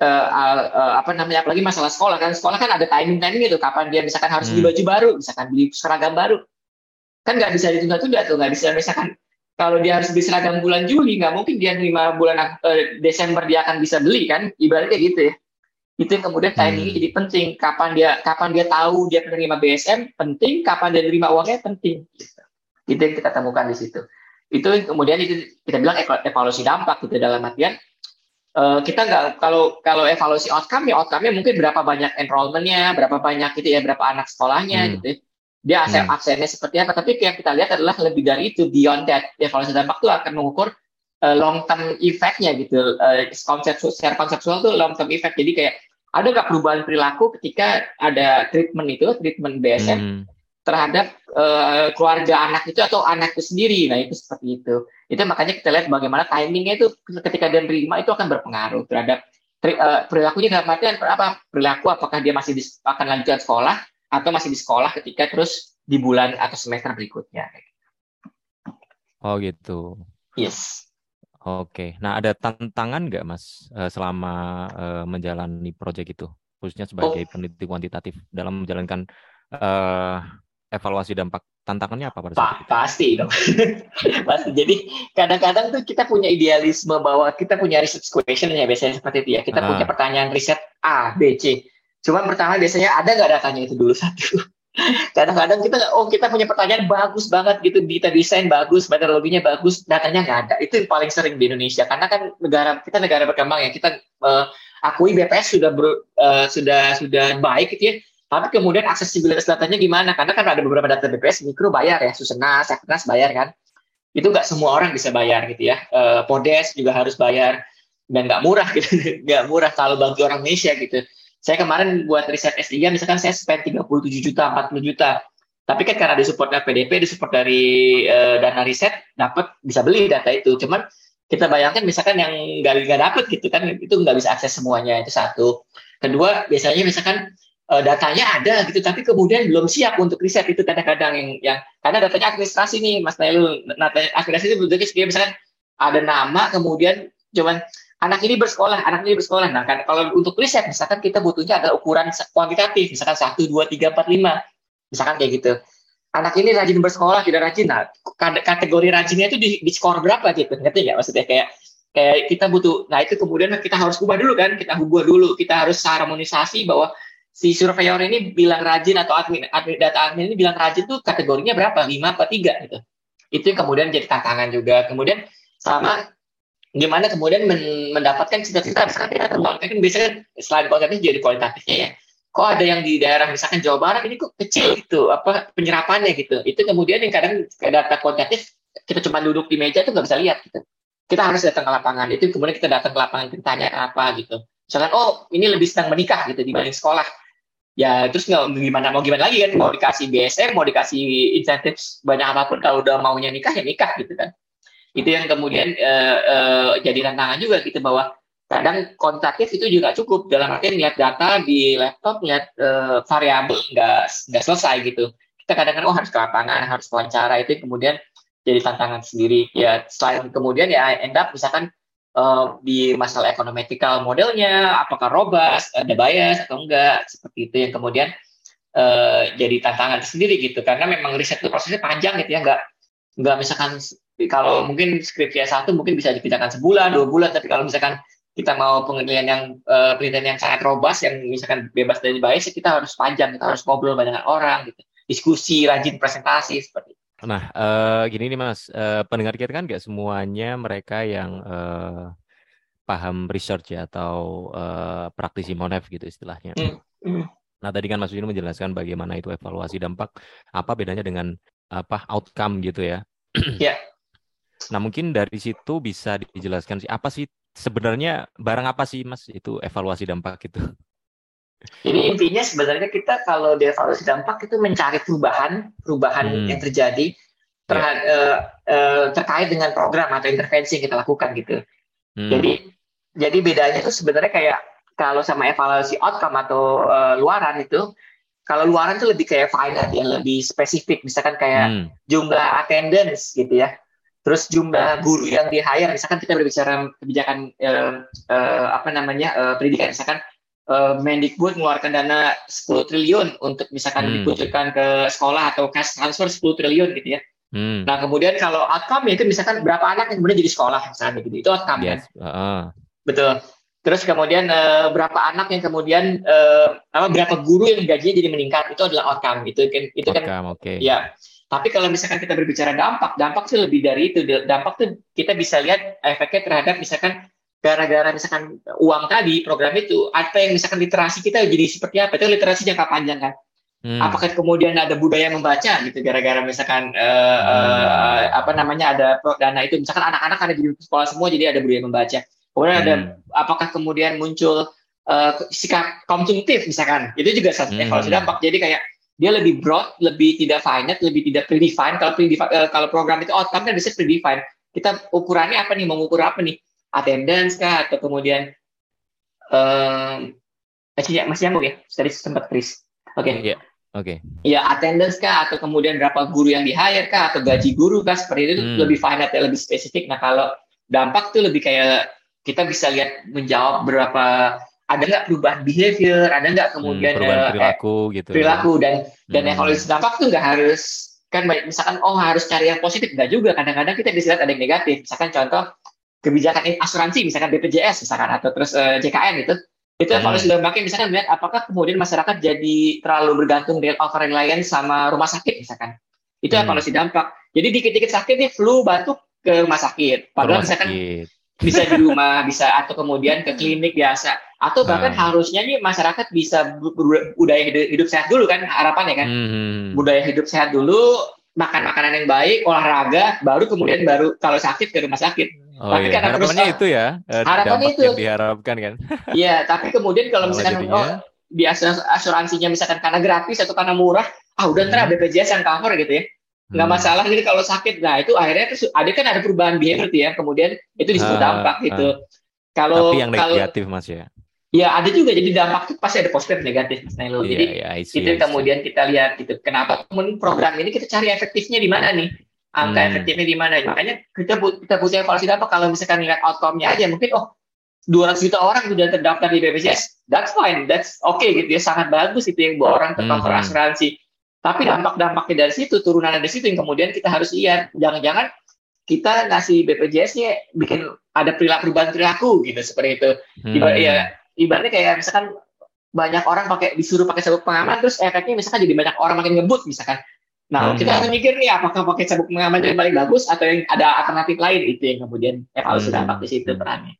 uh, uh, apa namanya apalagi masalah sekolah kan. Sekolah kan ada timing timing itu kapan dia misalkan harus beli hmm. baju baru misalkan beli seragam baru. Kan nggak bisa ditunda-tunda tuh nggak bisa. Misalkan kalau dia harus beli seragam bulan Juli nggak mungkin dia lima bulan uh, Desember dia akan bisa beli kan? Ibaratnya gitu ya. Itu yang kemudian hmm. jadi penting. Kapan dia kapan dia tahu dia menerima BSM penting. Kapan dia menerima uangnya penting. Gitu. itu yang kita temukan di situ. Itu kemudian itu kita bilang evaluasi dampak gitu dalam artian Uh, kita nggak kalau kalau evaluasi outcome ya outcome-nya mungkin berapa banyak enrollment-nya, berapa banyak gitu ya, berapa anak sekolahnya hmm. gitu. Ya. Dia aksen hmm. aksennya seperti apa, tapi yang kita lihat adalah lebih dari itu beyond that. Evaluasi dampak itu akan mengukur uh, long term effect-nya gitu. Uh, konsep secara konseptual tuh long term effect. Jadi kayak ada nggak perubahan perilaku ketika ada treatment itu, treatment BSM hmm. Terhadap uh, keluarga anak itu atau anak itu sendiri. Nah itu seperti itu. Itu makanya kita lihat bagaimana timingnya itu ketika dia menerima itu akan berpengaruh terhadap uh, perilakunya dalam artian apa perilaku apakah dia masih di, akan lanjutkan sekolah atau masih di sekolah ketika terus di bulan atau semester berikutnya. Oh gitu. Yes. Oke. Nah ada tantangan nggak mas uh, selama uh, menjalani proyek itu, khususnya sebagai oh. peneliti kuantitatif dalam menjalankan uh, evaluasi dampak tantangannya apa pada saat pa itu? Pasti dong. [LAUGHS] pasti. Jadi kadang-kadang tuh kita punya idealisme bahwa kita punya research question ya biasanya seperti itu ya. Kita uh. punya pertanyaan riset A, B, C. Cuma pertama biasanya ada nggak datanya itu dulu satu. [LAUGHS] Kadang-kadang kita oh kita punya pertanyaan bagus banget gitu, kita desain bagus, metodologinya bagus, datanya nggak ada. Itu yang paling sering di Indonesia karena kan negara kita negara berkembang ya. Kita uh, akui BPS sudah ber, uh, sudah sudah baik gitu ya tapi kemudian aksesibilitas datanya gimana? Karena kan ada beberapa data BPS mikro bayar ya, Susena, Seknas bayar kan. Itu nggak semua orang bisa bayar gitu ya. E, Podes juga harus bayar dan nggak murah gitu, [LAUGHS] nggak murah kalau bagi orang Indonesia gitu. Saya kemarin buat riset S3 misalkan saya spend 37 juta, 40 juta. Tapi kan karena disupport dari PDP, disupport dari e, dana riset, dapat bisa beli data itu. Cuman kita bayangkan misalkan yang nggak nggak dapat gitu kan, itu nggak bisa akses semuanya itu satu. Kedua, biasanya misalkan uh, datanya ada gitu tapi kemudian belum siap untuk riset itu kadang-kadang yang yang karena datanya administrasi nih Mas Nailul. Datanya administrasi itu bentuknya seperti misalkan ada nama kemudian cuman anak ini bersekolah anak ini bersekolah. Nah kan kalau untuk riset misalkan kita butuhnya ada ukuran kuantitatif misalkan satu dua tiga empat lima misalkan kayak gitu. Anak ini rajin bersekolah tidak rajin. Nah kategori rajinnya itu di, di skor berapa gitu? Ngerti nggak maksudnya? Kayak kayak kita butuh nah itu kemudian kita harus ubah dulu kan kita ubah dulu. Kita harus harmonisasi bahwa si surveyor ini bilang rajin atau admin, admin data admin ini bilang rajin tuh kategorinya berapa? Lima apa tiga gitu. Itu yang kemudian jadi tantangan juga. Kemudian sama gimana kemudian men mendapatkan cita-cita? Misalkan kita kan biasanya selain kualitatif jadi kualitatifnya ya. Kok ada yang di daerah misalkan Jawa Barat ini kok kecil gitu apa penyerapannya gitu. Itu kemudian yang kadang data kuantitatif kita cuma duduk di meja itu nggak bisa lihat gitu. Kita harus datang ke lapangan. Itu kemudian kita datang ke lapangan kita tanya apa gitu. Misalkan oh ini lebih sedang menikah gitu dibanding sekolah ya terus nggak gimana mau gimana lagi kan? Mau dikasih BSM mau dikasih insentif banyak apa pun kalau udah maunya nikah ya nikah gitu kan. Itu yang kemudian uh, uh, jadi tantangan juga gitu bahwa kadang kuantitatif itu juga cukup. Dalam artian lihat data di laptop lihat uh, variabel nggak nggak selesai gitu. Kita kadang-kadang oh harus ke lapangan harus wawancara itu kemudian jadi tantangan sendiri. Ya selain kemudian ya end up misalkan uh, di masalah ekonometrikal modelnya apakah robust ada bias atau enggak seperti itu yang kemudian uh, jadi tantangan sendiri gitu karena memang riset itu prosesnya panjang gitu ya nggak nggak misalkan kalau mungkin skripsi S1 mungkin bisa dikerjakan sebulan dua bulan tapi kalau misalkan kita mau penelitian yang uh, penelitian yang sangat robust yang misalkan bebas dari bias kita harus panjang kita harus ngobrol banyak orang gitu diskusi rajin presentasi seperti itu. Nah uh, gini nih mas uh, pendengar kita kan nggak semuanya mereka yang uh, paham research ya atau uh, praktisi monef gitu istilahnya. Mm. Mm. Nah tadi kan Mas Wino menjelaskan bagaimana itu evaluasi dampak apa bedanya dengan apa outcome gitu ya. Ya. Yeah. [CLEARS THROAT] Nah mungkin dari situ bisa dijelaskan sih apa sih sebenarnya barang apa sih Mas itu evaluasi dampak itu? Jadi intinya sebenarnya kita kalau di evaluasi dampak itu mencari perubahan perubahan hmm. yang terjadi terhad, ya. uh, uh, terkait dengan program atau intervensi yang kita lakukan gitu. Hmm. Jadi jadi bedanya itu sebenarnya kayak kalau sama evaluasi outcome atau uh, luaran itu kalau luaran itu lebih kayak finite yang lebih spesifik misalkan kayak hmm. jumlah attendance gitu ya terus jumlah guru yang di hire misalkan kita berbicara kebijakan eh, eh, apa namanya eh, pendidikan misalkan eh, Mendikbud mengeluarkan dana 10 triliun untuk misalkan hmm. dikucurkan ke sekolah atau cash transfer 10 triliun gitu ya hmm. nah kemudian kalau outcome itu misalkan berapa anak yang kemudian jadi sekolah misalnya gitu itu outcome yes. kan uh. betul terus kemudian eh, berapa anak yang kemudian eh, apa berapa guru yang gajinya jadi meningkat itu adalah outcome itu kan itu kan okay. ya tapi kalau misalkan kita berbicara dampak, dampak sih lebih dari itu. Dampak tuh kita bisa lihat efeknya terhadap misalkan gara-gara misalkan uang tadi program itu apa yang misalkan literasi kita jadi seperti apa itu literasi jangka panjang kan hmm. apakah kemudian ada budaya membaca gitu gara-gara misalkan uh, uh, apa namanya ada dana itu misalkan anak-anak ada di sekolah semua jadi ada budaya membaca kemudian hmm. ada apakah kemudian muncul uh, sikap konsumtif misalkan itu juga satu hmm. evaluasi dampak jadi kayak dia lebih broad, lebih tidak finite, lebih tidak predefined. Kalau predefined, uh, kalau program itu outcome kan bisa predefined. Kita ukurannya apa nih? Mau ukur apa nih? Attendance kah? Atau kemudian um, masih masih nyambung ya? Tadi sempat Chris. Oke. Okay. Iya. Yeah. Oke. Okay. Ya attendance kah? Atau kemudian berapa guru yang di hire kah? Atau gaji guru kah? Seperti itu hmm. lebih finite, ya, lebih spesifik. Nah kalau dampak tuh lebih kayak kita bisa lihat menjawab berapa ada nggak perubahan behavior, ada nggak kemudian hmm, perubahan perilaku uh, gitu. Perilaku dan dan hmm. evaluasi dampak tuh nggak harus kan misalkan oh harus cari yang positif nggak juga kadang-kadang kita bisa lihat ada yang negatif misalkan contoh kebijakan asuransi misalkan BPJS misalkan atau terus uh, eh, JKN itu itu hmm. evaluasi dampaknya misalkan melihat apakah kemudian masyarakat jadi terlalu bergantung dengan over reliance sama rumah sakit misalkan itu hmm. evaluasi dampak jadi dikit-dikit sakit nih flu batuk ke rumah sakit padahal rumah misalkan sakit bisa di rumah, bisa atau kemudian ke klinik biasa, atau bahkan hmm. harusnya nih masyarakat bisa budaya hidup, hidup sehat dulu kan harapannya kan, hmm. budaya hidup sehat dulu, makan makanan yang baik, olahraga, baru kemudian baru kalau sakit ke rumah sakit. Oh, tapi iya. karena harapannya terus, itu ya, eh, harapannya itu. yang diharapkan kan. [LAUGHS] Iya, tapi kemudian kalau misalkan oh biasa asuransinya misalkan karena gratis atau karena murah, ah udah ntar hmm. BPJS yang cover gitu ya. Nggak hmm. masalah jadi kalau sakit. Nah itu akhirnya tuh ada kan ada perubahan behavior ya kemudian itu disebut uh, dampak gitu. Uh. kalau tapi yang negatif kalau, mas ya? Ya ada juga. Jadi dampak itu pasti ada positif negatif mas yeah, jadi yeah, see, itu kemudian kita lihat gitu. Kenapa? Kemudian program ini kita cari efektifnya di mana nih angka hmm. efektifnya di mana makanya kita bu kita butuh evaluasi dampak kalau misalkan lihat outcome-nya aja mungkin oh 200 juta orang sudah terdaftar di BPJS that's fine that's okay gitu ya sangat bagus itu yang buat orang tercover hmm. asuransi tapi dampak-dampaknya dari situ, turunan dari situ yang kemudian kita harus lihat. Jangan-jangan kita ngasih BPJS-nya bikin ada perilaku perubahan perilaku gitu seperti itu. Hmm. Ibarat, ya, ibaratnya kayak misalkan banyak orang pakai disuruh pakai sabuk pengaman terus efeknya misalkan jadi banyak orang makin ngebut misalkan. Nah, hmm. kita harus mikir nih apakah pakai sabuk pengaman yang paling bagus atau yang ada alternatif lain itu yang kemudian evaluasi hmm. dampak di situ perannya.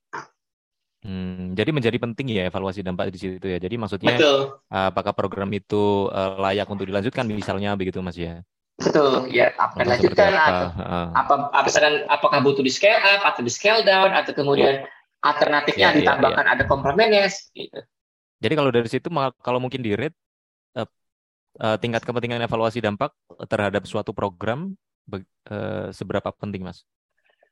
Hmm, jadi menjadi penting ya evaluasi dampak di situ ya. Jadi maksudnya Betul. apakah program itu uh, layak untuk dilanjutkan misalnya begitu Mas ya? Betul, ya akan lanjutkan apa? Atau, uh. apa, apa apakah butuh di scale up atau di scale down atau kemudian alternatifnya ya, ditambahkan ya, ya. ada komplemennya gitu. Jadi kalau dari situ kalau mungkin di rate uh, tingkat kepentingan evaluasi dampak terhadap suatu program uh, seberapa penting Mas?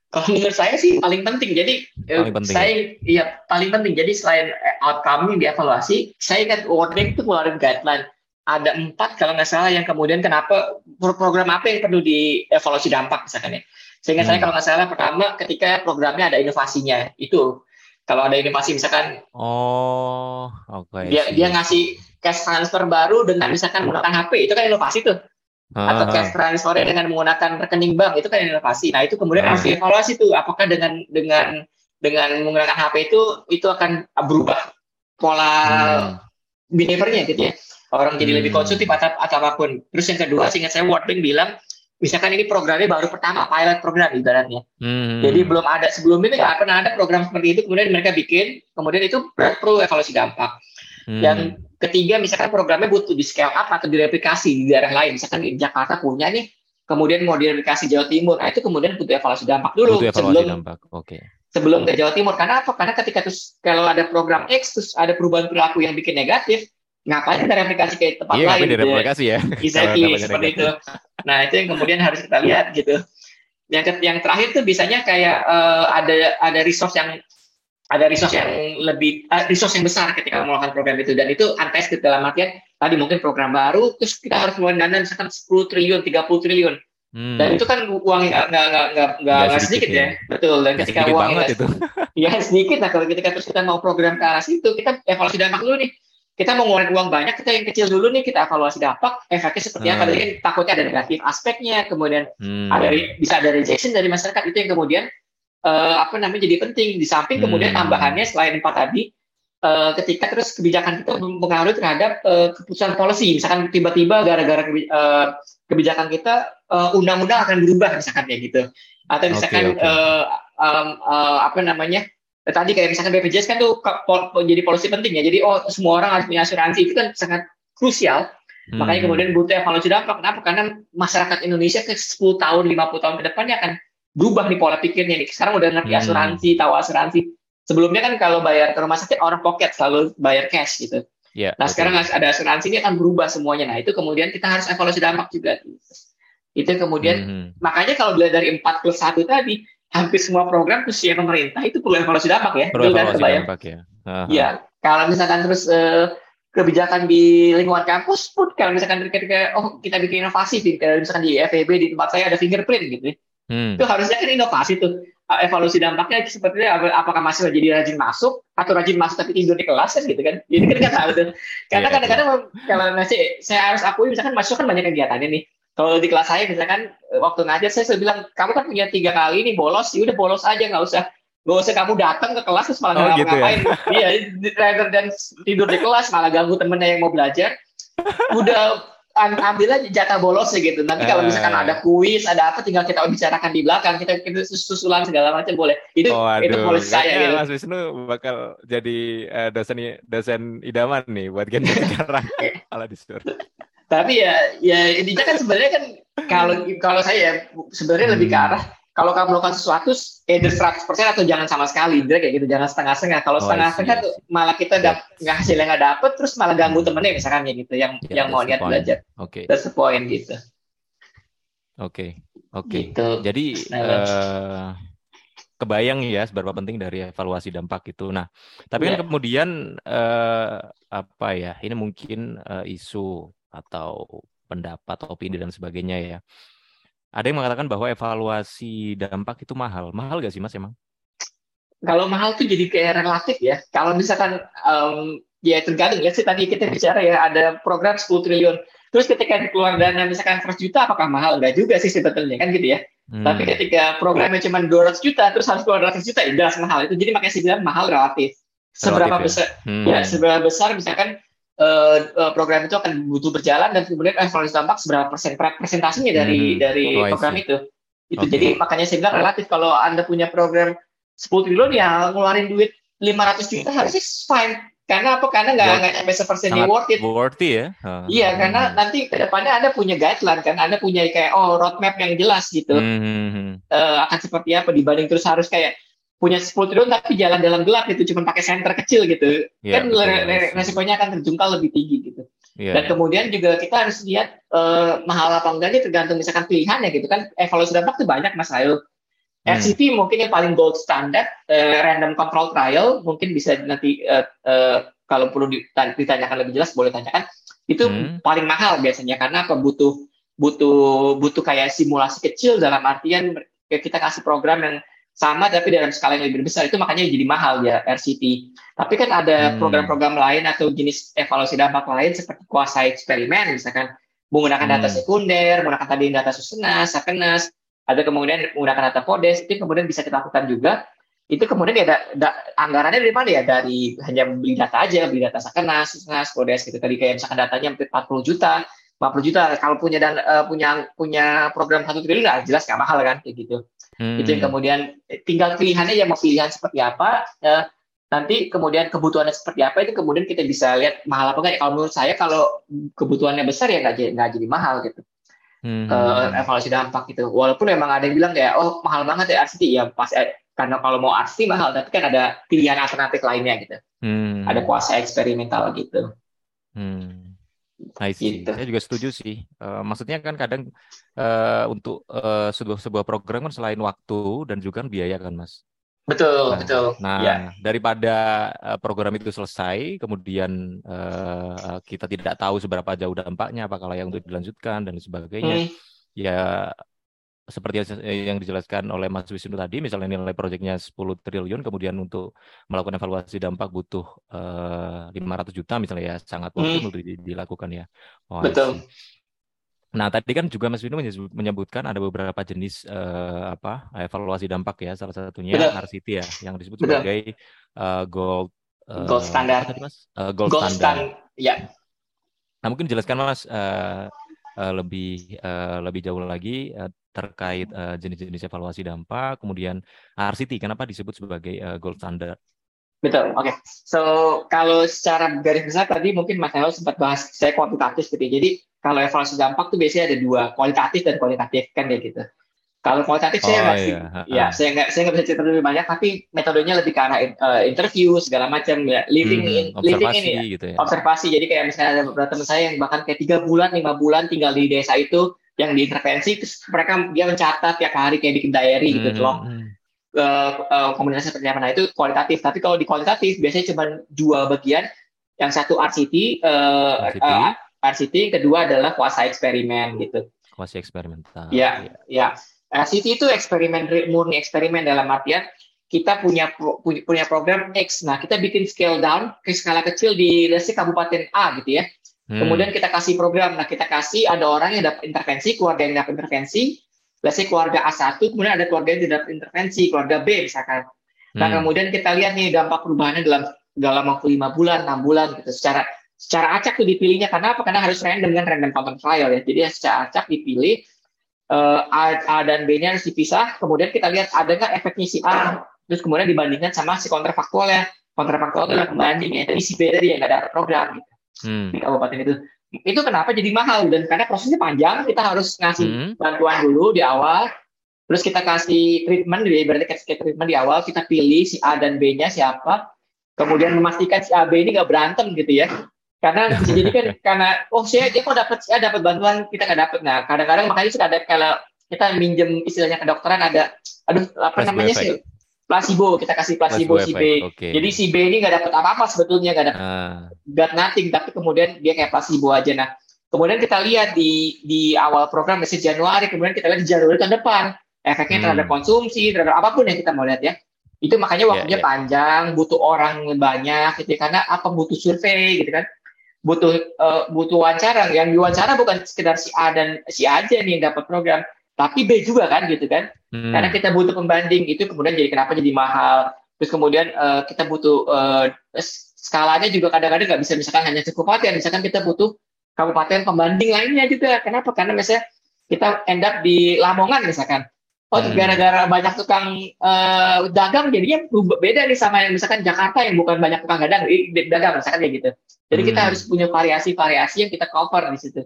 Kalau menurut saya sih paling penting. Jadi paling penting, saya ya? iya paling penting. Jadi selain outcome yang dievaluasi, saya kan wording itu ngeluarin guideline ada empat kalau nggak salah yang kemudian kenapa program apa yang perlu dievaluasi dampak misalkan ya. Sehingga hmm. saya kalau nggak salah pertama ketika programnya ada inovasinya itu kalau ada inovasi misalkan oh oke okay, dia dia ngasih cash transfer baru dengan misalkan menggunakan HP itu kan inovasi tuh atau cash transfer dengan menggunakan rekening bank itu kan inovasi nah itu kemudian harus dievaluasi tuh apakah dengan dengan dengan menggunakan HP itu itu akan berubah pola hmm. behaviornya gitu ya orang jadi lebih hmm. konsumtif atau, atau apa pun. Terus yang kedua, sehingga saya World Bank bilang, misalkan ini programnya baru pertama, pilot program ibaratnya. Hmm. Jadi belum ada, sebelum ini nggak pernah ada program seperti itu, kemudian mereka bikin, kemudian itu perlu evaluasi dampak. Hmm. Yang ketiga, misalkan programnya butuh di scale up atau direplikasi di daerah lain. Misalkan di Jakarta punya nih, kemudian mau direplikasi Jawa Timur, nah itu kemudian butuh evaluasi dampak dulu. Butuh evaluasi sebelum, dampak, oke. Okay. Sebelum ke Jawa Timur. Karena apa? Karena ketika terus kalau ada program X, terus ada perubahan perilaku yang bikin negatif, ngapain kita replikasi ke tempat iya, lain? Iya, replikasi ya. [LAUGHS] Exactly, seperti itu. Nah, itu yang kemudian harus kita lihat gitu. Yang ke, yang terakhir tuh biasanya kayak uh, ada ada resource yang ada resource yang lebih uh, resource yang besar ketika melakukan program itu dan itu untested dalam artian tadi mungkin program baru terus kita harus mengeluarkan dana misalkan 10 triliun 30 triliun hmm. dan itu kan uang nggak nggak nggak nggak sedikit, sedikit ya. ya betul dan gak ketika uang itu [LAUGHS] ya sedikit nah kalau ketika terus kita mau program ke arah situ kita evaluasi dampak dulu nih kita mau ngeluarin uang banyak, kita yang kecil dulu nih, kita evaluasi dampak, efeknya seperti apa. Hmm. Jadi takutnya ada negatif aspeknya, kemudian hmm. ada bisa ada rejection dari masyarakat itu yang kemudian uh, apa namanya jadi penting. Di samping kemudian hmm. tambahannya selain empat tadi, uh, ketika terus kebijakan kita mempengaruhi terhadap uh, keputusan policy, misalkan tiba-tiba gara-gara uh, kebijakan kita undang-undang uh, akan berubah misalkan kayak gitu, atau misalkan okay, okay. Uh, um, uh, apa namanya tadi kayak misalkan BPJS kan tuh pol, jadi polisi penting ya. Jadi oh semua orang harus punya asuransi itu kan sangat krusial. Hmm. Makanya kemudian butuh evaluasi dampak. Kenapa? Karena masyarakat Indonesia ke 10 tahun, 50 tahun ke depannya akan berubah nih pola pikirnya nih. Sekarang udah ngerti hmm. asuransi, tahu asuransi. Sebelumnya kan kalau bayar ke rumah sakit orang pocket selalu bayar cash gitu. Yeah, nah betul. sekarang ada asuransi ini akan berubah semuanya. Nah itu kemudian kita harus evaluasi dampak juga. Itu kemudian hmm. makanya kalau dilihat dari 4 plus 1 tadi hampir semua program khususnya pemerintah itu perlu evaluasi dampak ya. Perlu evaluasi dampak ya. Iya, kalau misalkan terus uh, kebijakan di lingkungan kampus pun kalau misalkan ketika oh kita bikin inovasi di misalkan di FEB di tempat saya ada fingerprint gitu. Hmm. Itu harusnya kan inovasi tuh evaluasi dampaknya seperti apakah masih jadi rajin masuk atau rajin masuk tapi tidur di kelas kan gitu kan [LAUGHS] jadi kan nggak tahu tuh karena iya, kadang-kadang kalau masih saya harus akui misalkan masuk kan banyak kegiatannya nih kalau di kelas saya misalkan eh, waktu ngajar saya selalu bilang kamu kan punya tiga kali nih bolos, ya udah bolos aja nggak usah nggak usah kamu datang ke kelas terus malah oh, gitu ngapain. Ya? Iya, rather dan tidur di kelas malah ganggu temennya yang mau belajar. [LAUGHS] Udah ambil aja jatah bolos gitu. Nanti kalau misalkan eh. ada kuis, ada apa, tinggal kita bicarakan di belakang. Kita, kita susulan segala macam boleh. Itu oh, aduh. itu polisi saya. Gitu. Mas Wisnu bakal jadi uh, dosen dosen idaman nih buat kita [LAUGHS] sekarang. Kalau disuruh tapi ya ya intinya kan sebenarnya kan kalau kalau saya sebenarnya hmm. lebih ke hmm. arah kalau kamu melakukan sesuatu either 100% atau jangan sama sekali dia kayak gitu jangan setengah-setengah kalau oh, setengah-setengah tuh malah kita dap nggak hasil yang nggak dapet terus malah ganggu temennya misalkan ya gitu yang yeah, yang mau niat belajar oke okay. that's the point gitu oke okay. oke okay. gitu. jadi uh, kebayang ya seberapa penting dari evaluasi dampak itu. Nah, tapi yeah. kan iya. kemudian uh, apa ya? Ini mungkin uh, isu atau pendapat, opini dan sebagainya ya. Ada yang mengatakan bahwa evaluasi dampak itu mahal. Mahal gak sih mas emang? Kalau mahal tuh jadi kayak relatif ya. Kalau misalkan um, ya tergantung ya sih tadi kita bicara ya ada program 10 triliun. Terus ketika keluar dana misalkan 100 juta apakah mahal? Enggak juga sih sebetulnya kan gitu ya. Hmm. Tapi ketika programnya cuma 200 juta, terus harus keluar 200 juta, ya jelas mahal. Itu jadi makanya saya bilang mahal relatif. Seberapa relatif, ya? besar, hmm. ya seberapa besar misalkan uh, program itu akan butuh berjalan dan kemudian evaluasi dampak seberapa persen presentasinya dari hmm. dari oh, program itu. Itu okay. jadi makanya saya bilang relatif kalau anda punya program 10 triliun ya ngeluarin duit 500 juta harusnya fine karena apa? Karena nggak nggak sampai sepersen di worth it. Worth it ya. Uh, iya, hmm. karena nanti ke depannya Anda punya guideline kan, Anda punya kayak oh roadmap yang jelas gitu. Uh, akan seperti apa dibanding terus harus kayak punya 10 triliun tapi jalan dalam gelap itu cuma pakai center kecil gitu. Yeah, kan betul, resikonya akan terjungkal lebih tinggi gitu. Yeah, Dan yeah. kemudian juga kita harus lihat uh, mahal apa enggaknya tergantung misalkan pilihannya gitu kan. Evaluasi dampak tuh banyak Mas Ayu. Hmm. RCT mungkin yang paling gold standard uh, random control trial mungkin bisa nanti uh, uh, kalau perlu ditanyakan lebih jelas boleh tanyakan itu hmm. paling mahal biasanya karena apa butuh butuh butuh kayak simulasi kecil dalam artian kita kasih program yang sama tapi dalam skala yang lebih besar itu makanya jadi mahal ya RCT. Tapi kan ada hmm. program-program hmm. lain atau jenis evaluasi dampak lain seperti kuasa eksperimen misalkan menggunakan hmm. data sekunder, menggunakan tadi data susunas, sakenas, ada kemudian menggunakan data podes itu kemudian bisa kita lakukan juga itu kemudian ya da, da, anggarannya dari mana ya dari hanya beli data aja beli data sakenas sakenas podes gitu tadi kayak misalkan datanya 40 juta 50 juta kalau punya dan uh, punya punya program satu triliun nah jelas nggak mahal kan kayak gitu hmm. itu yang kemudian tinggal pilihannya ya mau pilihan seperti apa uh, nanti kemudian kebutuhannya seperti apa itu kemudian kita bisa lihat mahal apa enggak kalau menurut saya kalau kebutuhannya besar ya nggak nggak jadi mahal gitu hmm. uh, evaluasi dampak gitu. Walaupun memang ada yang bilang kayak oh mahal banget ya RCT ya pas eh, karena kalau mau RCT mahal tapi kan ada pilihan alternatif lainnya gitu. Hmm. Ada kuasa eksperimental gitu. Hmm. I see. Gitu. Saya juga setuju sih. Uh, maksudnya kan kadang uh, untuk uh, sebuah sebuah program kan selain waktu dan juga kan biaya kan, Mas. Betul, nah, betul. Nah, ya. daripada uh, program itu selesai, kemudian uh, kita tidak tahu seberapa jauh dampaknya, apakah layak untuk dilanjutkan dan sebagainya. Hmm. Ya, seperti yang dijelaskan oleh Mas Wisnu tadi, misalnya nilai proyeknya 10 triliun, kemudian untuk melakukan evaluasi dampak butuh uh, 500 juta misalnya ya, sangat hmm. untuk dilakukan ya. Oh, betul. Nah, tadi kan juga Mas Vino menyebutkan ada beberapa jenis uh, apa evaluasi dampak ya, salah satunya Betul. RCT ya, yang disebut Betul. sebagai uh, gold uh, gold standar. Tadi, Mas? Uh, gold, gold standar. Stand, ya. Nah, mungkin jelaskan Mas uh, uh, lebih uh, lebih jauh lagi uh, terkait uh, jenis-jenis evaluasi dampak, kemudian RCT kenapa disebut sebagai uh, gold standard? Betul, oke. Okay. So kalau secara garis besar tadi mungkin Mas Nelo sempat bahas saya kuantitatif gitu. Ya. Jadi kalau evaluasi dampak tuh biasanya ada dua, kualitatif dan kualitatif kan kayak gitu. Kalau kualitatif oh, saya nggak iya. ya saya nggak saya nggak bisa cerita lebih banyak, tapi metodenya lebih ke arah uh, interview segala macam ya, living hmm, in, living ini ya, gitu ya, observasi. Jadi kayak misalnya ada beberapa teman saya yang bahkan kayak tiga bulan, lima bulan tinggal di desa itu yang diintervensi, terus mereka dia mencatat tiap hari kayak bikin diary gitu hmm, loh. Uh, uh, komunikasi seperti apa nah itu kualitatif tapi kalau di kualitatif biasanya cuma dua bagian yang satu RCT, uh, RCT. Uh, RCT, kedua adalah kuasa eksperimen gitu. Kuasa eksperimental. Ya, ya. ya. RCT itu eksperimen murni eksperimen dalam artian kita punya punya program X. Nah, kita bikin scale down ke skala kecil di lesi kabupaten A gitu ya. Hmm. Kemudian kita kasih program. Nah, kita kasih ada orang yang dapat intervensi, keluarga yang dapat intervensi. Lesi keluarga A1, kemudian ada keluarga yang tidak intervensi, keluarga B misalkan. Nah, hmm. kemudian kita lihat nih dampak perubahannya dalam dalam waktu lima bulan, enam bulan gitu. Secara secara acak tuh dipilihnya karena apa? Karena harus random dengan random content trial ya. Jadi secara acak dipilih uh, A, A dan B-nya harus dipisah. Kemudian kita lihat ada nggak efeknya si A, terus kemudian dibandingkan sama si kontrafaktual ya. Kontrafaktual itu yang pembanding ya. Jadi si B tadi yang nggak ada program gitu. Hmm. di kabupaten itu. Itu kenapa jadi mahal dan karena prosesnya panjang. Kita harus ngasih hmm. bantuan dulu di awal. Terus kita kasih treatment, berarti kasih treatment di awal. Kita pilih si A dan B-nya siapa. Kemudian memastikan si A B ini nggak berantem gitu ya karena [LAUGHS] bisa jadi kan karena oh saya dia kok dapat saya dapat bantuan kita nggak dapat nah kadang-kadang makanya suka ada kalau kita minjem istilahnya kedokteran ada aduh apa namanya sih placebo kita kasih placebo, placebo si B okay. jadi si B ini nggak dapat apa-apa sebetulnya nggak dapat uh. got nothing tapi kemudian dia kayak placebo aja nah kemudian kita lihat di di awal program masih Januari kemudian kita lihat di Januari tahun depan efeknya hmm. terhadap konsumsi terhadap apa pun yang kita mau lihat ya itu makanya iya, waktunya yeah, yeah. panjang butuh orang banyak gitu ya. karena apa butuh survei gitu kan butuh uh, butuh wawancara yang diwawancara bukan sekedar si A dan si A aja nih yang dapat program tapi B juga kan gitu kan. Hmm. Karena kita butuh pembanding itu kemudian jadi kenapa jadi mahal. Terus kemudian uh, kita butuh uh, skalanya juga kadang-kadang nggak bisa misalkan hanya kabupaten, misalkan kita butuh kabupaten pembanding lainnya juga. Kenapa? Karena misalnya kita end up di Lamongan misalkan. Oh, hmm. gara-gara banyak tukang uh, dagang jadinya beda nih sama yang misalkan Jakarta yang bukan banyak tukang dagang, dagang misalkan kayak gitu. Jadi hmm. kita harus punya variasi-variasi yang kita cover di situ.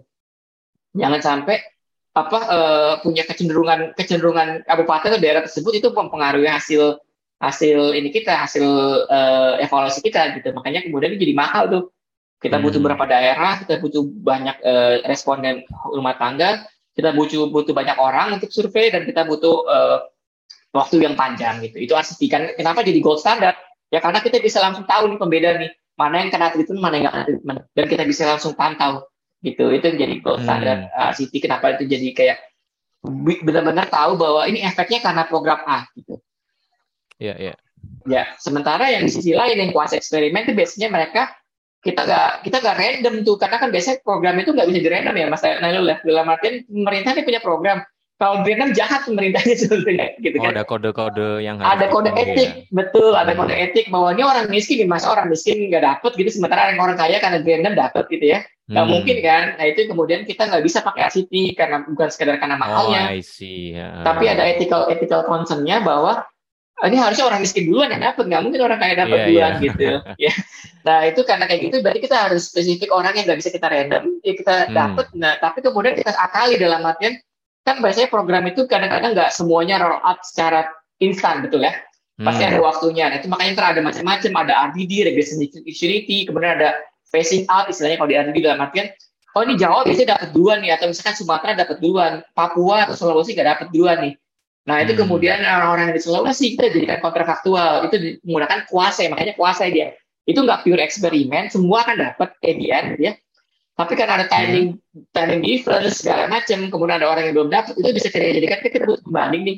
Jangan sampai apa uh, punya kecenderungan kecenderungan kabupaten atau daerah tersebut itu mempengaruhi hasil hasil ini kita hasil uh, evaluasi kita gitu. Makanya kemudian jadi mahal tuh. Kita butuh hmm. berapa daerah kita butuh banyak uh, responden rumah tangga kita butuh butuh banyak orang untuk survei dan kita butuh uh, waktu yang panjang gitu. Itu artikan kenapa jadi gold standard? Ya karena kita bisa langsung tahu nih pembeda nih. Mana yang kena treatment mana yang nggak kena treatment dan kita bisa langsung pantau gitu itu jadi gold hmm. standard hmm. uh, City kenapa itu jadi kayak benar-benar tahu bahwa ini efeknya karena program A gitu ya yeah, ya yeah. ya sementara yang di sisi lain yang kuasa eksperimen itu biasanya mereka kita gak kita gak random tuh karena kan biasanya program itu nggak bisa di random ya mas Nailul ya dalam artian pemerintah ini punya program kalau Vietnam jahat pemerintahnya [LAUGHS] sebetulnya gitu oh, kan. ada kode-kode yang ada kode etik ya. betul ada kode etik bahwa ini orang miskin nih mas orang miskin nggak dapet gitu sementara yang orang kaya karena Vietnam dapet gitu ya nggak hmm. mungkin kan? Nah itu kemudian kita nggak bisa pakai RCT karena bukan sekedar karena mahalnya. Oh, I see. Tapi ada ethical ethical concernnya bahwa oh, ini harusnya orang miskin duluan yang dapat nggak mungkin orang kaya dapat yeah, duluan yeah. gitu. [LAUGHS] Ya. Nah itu karena kayak gitu berarti kita harus spesifik orang yang nggak bisa kita random ya kita hmm. dapat nah tapi kemudian kita akali dalam artian kan biasanya program itu kadang-kadang nggak semuanya roll out secara instan betul ya? Pasti hmm. ada waktunya. Nah, itu makanya ntar ada macam-macam. Ada RDD regression security kemudian ada facing out istilahnya kalau di RDD dalam artian oh ini Jawa biasanya dapat duluan nih atau misalkan Sumatera dapat duluan Papua atau Sulawesi nggak dapat duluan nih. Nah itu hmm. kemudian orang-orang yang di Sulawesi kita jadikan kontrafaktual itu menggunakan kuasa makanya kuasa dia. Itu nggak pure eksperimen semua kan dapat at ya. Tapi kan ada timing timing difference segala macam kemudian ada orang yang belum dapat itu bisa kita jadikan kita butuh kembali nih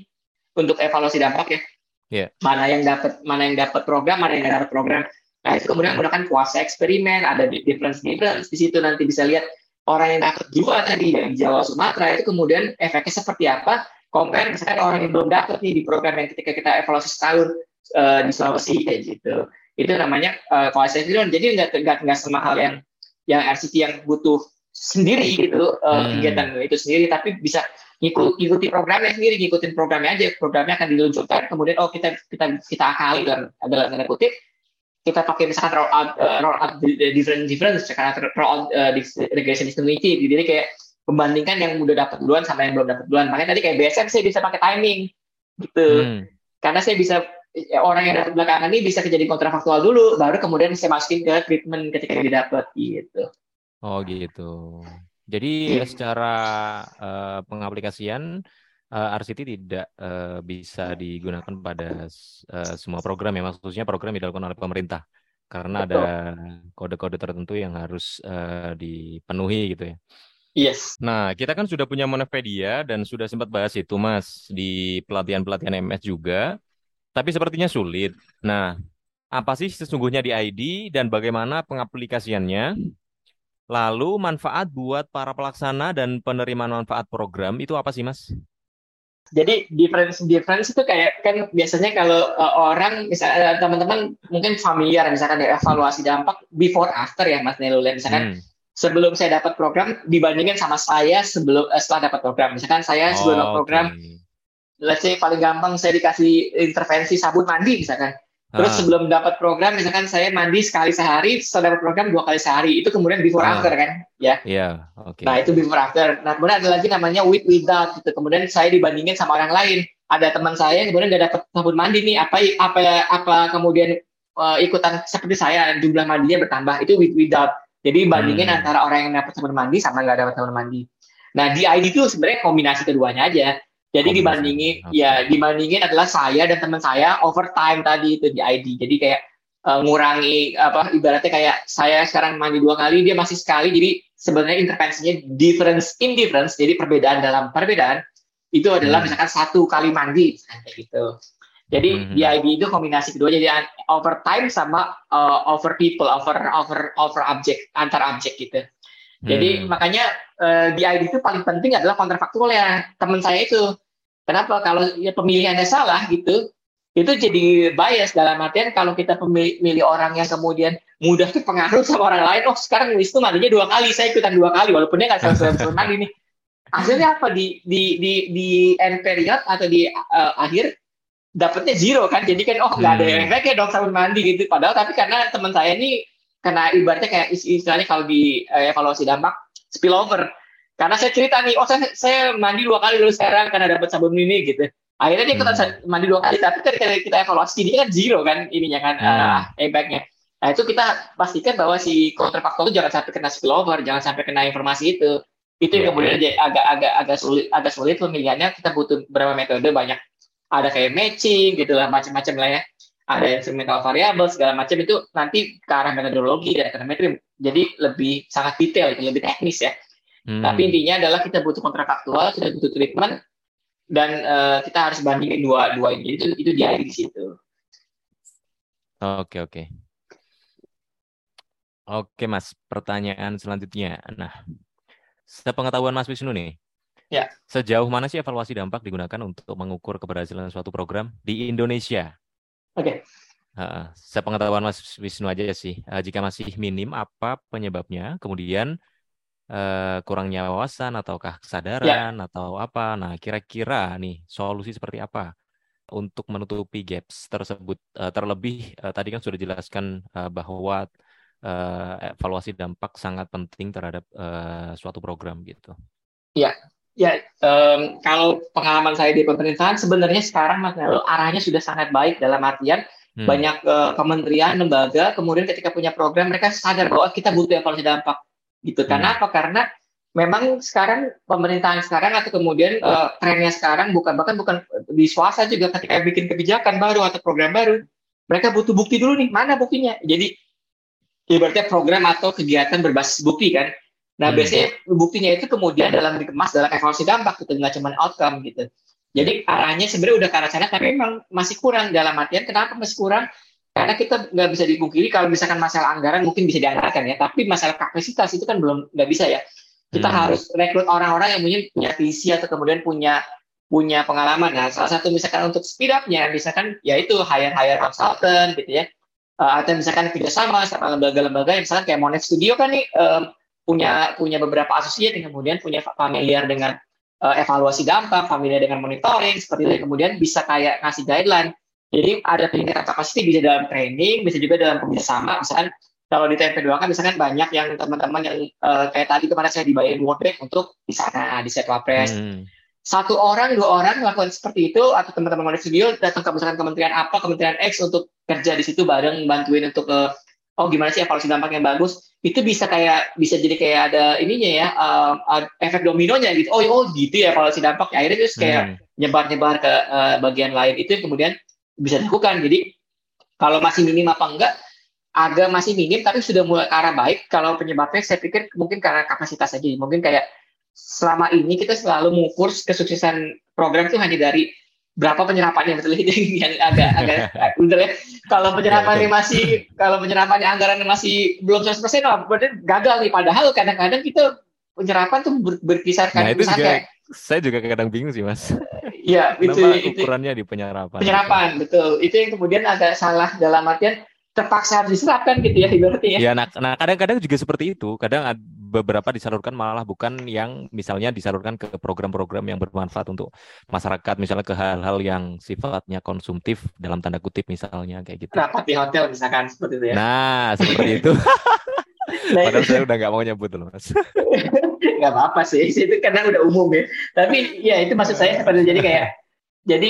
untuk evaluasi dampak ya. Yeah. mana yang dapat mana yang dapat program mana yang nggak dapat program nah itu kemudian menggunakan kuasa eksperimen ada difference difference di situ nanti bisa lihat orang yang dapat dua tadi dari Jawa Sumatera itu kemudian efeknya seperti apa? Compare misalkan orang yang belum dapat nih di program yang ketika kita evaluasi setahun uh, di Sulawesi kayak gitu. Itu namanya uh, kualitas jadi nggak nggak nggak semahal yang yang RCT yang butuh sendiri gitu uh, hmm. kegiatan itu sendiri. Tapi bisa ngikut ikuti programnya sendiri ngikutin programnya aja. Programnya akan diluncurkan. Kemudian oh kita kita kita akali dan adalah tanda kutip kita pakai misalkan roll out uh, roll out different different karena roll out uh, regression discontinuity jadi kayak membandingkan yang udah dapat duluan sama yang belum dapat duluan. Makanya tadi kayak BSM saya bisa pakai timing gitu. Hmm. Karena saya bisa ya, orang yang dapat belakangan ini bisa kejadian kontrafaktual dulu, baru kemudian saya masukin ke treatment ketika didapat gitu. Oh gitu. Jadi yeah. secara uh, pengaplikasian uh, eh, RCT tidak uh, bisa digunakan pada uh, semua program ya, maksudnya program yang dilakukan oleh pemerintah karena Betul. ada kode-kode tertentu yang harus uh, dipenuhi gitu ya. Yes. Nah, kita kan sudah punya Monepedia dan sudah sempat bahas itu, Mas, di pelatihan-pelatihan MS juga. Tapi sepertinya sulit. Nah, apa sih sesungguhnya di ID dan bagaimana pengaplikasiannya? Lalu manfaat buat para pelaksana dan penerima manfaat program itu apa sih, Mas? Jadi difference difference itu kayak kan biasanya kalau uh, orang misalnya teman-teman mungkin familiar misalkan dari evaluasi dampak before after ya Mas Nelul misalkan hmm sebelum saya dapat program dibandingkan sama saya sebelum uh, setelah dapat program. Misalkan saya sebelum dapat program, okay. let's say paling gampang saya dikasih intervensi sabun mandi misalkan. Terus ah. sebelum dapat program, misalkan saya mandi sekali sehari, setelah dapat program dua kali sehari. Itu kemudian before ah. after kan, ya. Iya, yeah, oke. Okay. Nah itu before after. Nah kemudian ada lagi namanya with without gitu. Kemudian saya dibandingin sama orang lain. Ada teman saya yang kemudian nggak dapat sabun mandi nih. Apa apa apa kemudian uh, ikutan seperti saya jumlah mandinya bertambah. Itu with without. Jadi bandingin hmm. antara orang yang dapat sabun mandi sama nggak dapat sabun mandi. Nah di ID itu sebenarnya kombinasi keduanya aja. Jadi kombinasi. dibandingin okay. ya dibandingin adalah saya dan teman saya overtime tadi itu di ID. Jadi kayak uh, ngurangi apa ibaratnya kayak saya sekarang mandi dua kali dia masih sekali. Jadi sebenarnya intervensinya difference in difference. Jadi perbedaan dalam perbedaan itu adalah hmm. misalkan satu kali mandi kayak gitu. Jadi mm -hmm. di IB itu kombinasi kedua jadi over time sama uh, over people, over over over object antar objek gitu. Jadi Hmm. makanya eh, di ID itu paling penting adalah kontrafaktualnya. Teman saya itu. Kenapa? Kalau ya pemilihannya salah gitu, itu jadi bias dalam artian kalau kita pemilih milih orang yang kemudian mudah terpengaruh sama orang lain, oh sekarang Wisnu mandinya dua kali, saya ikutan dua kali, walaupun dia nggak selalu mandi nih. Hasilnya apa di di di di end period atau di eh, akhir dapatnya zero kan, jadi kan oh nggak ada Hmm. efeknya dong sabun mandi gitu. Padahal tapi karena teman saya ini karena ibaratnya kayak is- istilahnya kalau di eh, evaluasi dampak spillover. Karena saya cerita nih, oh saya, saya mandi dua kali dulu sekarang karena dapat sabun ini gitu. Akhirnya dia ikutan Hmm. mandi dua kali, tapi ketika kita evaluasi dia kan zero kan ininya kan Hmm. impactnya. Nah itu kita pastikan bahwa si counterfactual itu jangan sampai kena spillover, jangan sampai kena informasi itu. Itu yang Iya, kemudian jadi agak agak agak sulit agak sulit pemilihannya. Kita butuh beberapa metode banyak. Ada kayak matching gitu lah macam-macam lah ya. Ada instrumental variable segala macam itu nanti ke arah metodologi dan ekonometri. Jadi lebih sangat detail, lebih teknis ya. Hmm. Tapi intinya adalah kita butuh kontrafaktual, kita butuh treatment, dan eh, kita harus bandingin dua dua ini. Itu itu dia di situ. Oke, oke. Oke, Mas. Pertanyaan selanjutnya. Nah, sepengetahuan Mas Wisnu nih, Ya. sejauh mana sih evaluasi dampak digunakan untuk mengukur keberhasilan suatu program di Indonesia? Oke. Heeh, sepengetahuan Mas Wisnu aja sih. Eh, jika masih minim, apa penyebabnya? Kemudian eh, kurangnya wawasan ataukah kesadaran atau apa? Nah, kira-kira nih solusi seperti apa untuk menutupi gaps tersebut? Eh, terlebih eh, tadi kan sudah dijelaskan eh, bahwa eh, evaluasi dampak sangat penting terhadap eh, suatu program gitu. Ya, em, kalau pengalaman saya di pemerintahan sebenarnya sekarang Mas Nelo arahnya sudah sangat baik dalam artian Hmm. banyak eh, kementerian, lembaga, kemudian ketika punya program mereka sadar bahwa kita butuh evaluasi dampak. Gitu. Karena apa? Karena memang sekarang pemerintahan sekarang atau kemudian eh, trennya sekarang bukan bahkan bukan di swasta juga ketika bikin kebijakan baru atau program baru, mereka butuh bukti dulu nih, mana buktinya. Jadi ibaratnya program atau kegiatan berbasis bukti kan. Nah, Hmm. biasanya buktinya itu kemudian dalam dikemas dalam evaluasi dampak gitu, nggak cuma outcome gitu. Jadi arahnya sebenarnya udah ke arah sana, tapi memang masih kurang dalam artian kenapa masih kurang? Karena kita nggak bisa dipungkiri kalau misalkan masalah anggaran mungkin bisa dianggarkan ya, tapi masalah kapasitas itu kan belum nggak bisa ya. Kita Hmm. harus rekrut orang-orang yang punya, punya visi atau kemudian punya punya pengalaman. Nah, salah satu misalkan untuk speed up-nya, misalkan yaitu hire-hire consultant gitu ya, Eh, atau misalkan kerjasama sama lembaga-lembaga yang misalkan kayak Monet Studio kan nih em, punya punya beberapa asosiat yang kemudian punya familiar dengan eh, evaluasi dampak, familiar dengan monitoring seperti itu, kemudian bisa kayak ngasih guideline. Jadi ada peningkatan kapasitas bisa dalam training, bisa juga dalam kerjasama. Misalkan kalau di TMP 2 kan misalkan banyak yang teman-teman yang eh, kayak tadi kemarin saya dibayar World Bank untuk di sana di set wapres Hmm. satu orang dua orang melakukan seperti itu atau teman-teman Monet Studio datang ke misalkan kementerian apa kementerian X untuk kerja di situ bareng bantuin untuk ke oh gimana sih evaluasi dampak yang bagus itu bisa kayak bisa jadi kayak ada ininya ya uh, efek dominonya gitu oh oh gitu ya evaluasi dampak akhirnya terus kayak Hmm. nyebar-nyebar ke uh, bagian lain itu yang kemudian bisa dilakukan. Jadi kalau masih minim apa enggak agak masih minim tapi sudah mulai ke arah baik kalau penyebabnya saya pikir mungkin karena kapasitas aja. Mungkin kayak selama ini kita selalu mengukur kesuksesan program itu hanya dari berapa penyerapannya betul ya? [LAUGHS] Yang agak agak [LAUGHS] betul ya? Kalau penyerapannya masih kalau penyerapannya anggaran masih belum 100% oh, berarti gagal nih. Padahal kadang-kadang kita penyerapan tuh ber- berkisar Nah, kan itu juga saya juga kadang bingung sih, Mas. [LAUGHS] ya itu itu ukurannya di penyerapan? penyerapan betul itu yang kemudian agak salah dalam artian terpaksa harus diserapkan gitu ya ibaratnya ya Ya, nah, nah kadang-kadang juga seperti itu. Kadang ad- beberapa disalurkan malah bukan yang misalnya disalurkan ke program-program yang bermanfaat untuk masyarakat, misalnya ke hal-hal yang sifatnya konsumtif dalam tanda kutip misalnya kayak gitu. rapat di hotel misalkan seperti itu ya Nah, seperti itu. [LAUGHS] Nah, Padahal itu- saya udah nggak mau nyebut loh, Mas. [LAUGHS] nggak apa-apa sih [LAUGHS] itu karena udah umum ya tapi ya itu maksud saya seperti jadi kayak jadi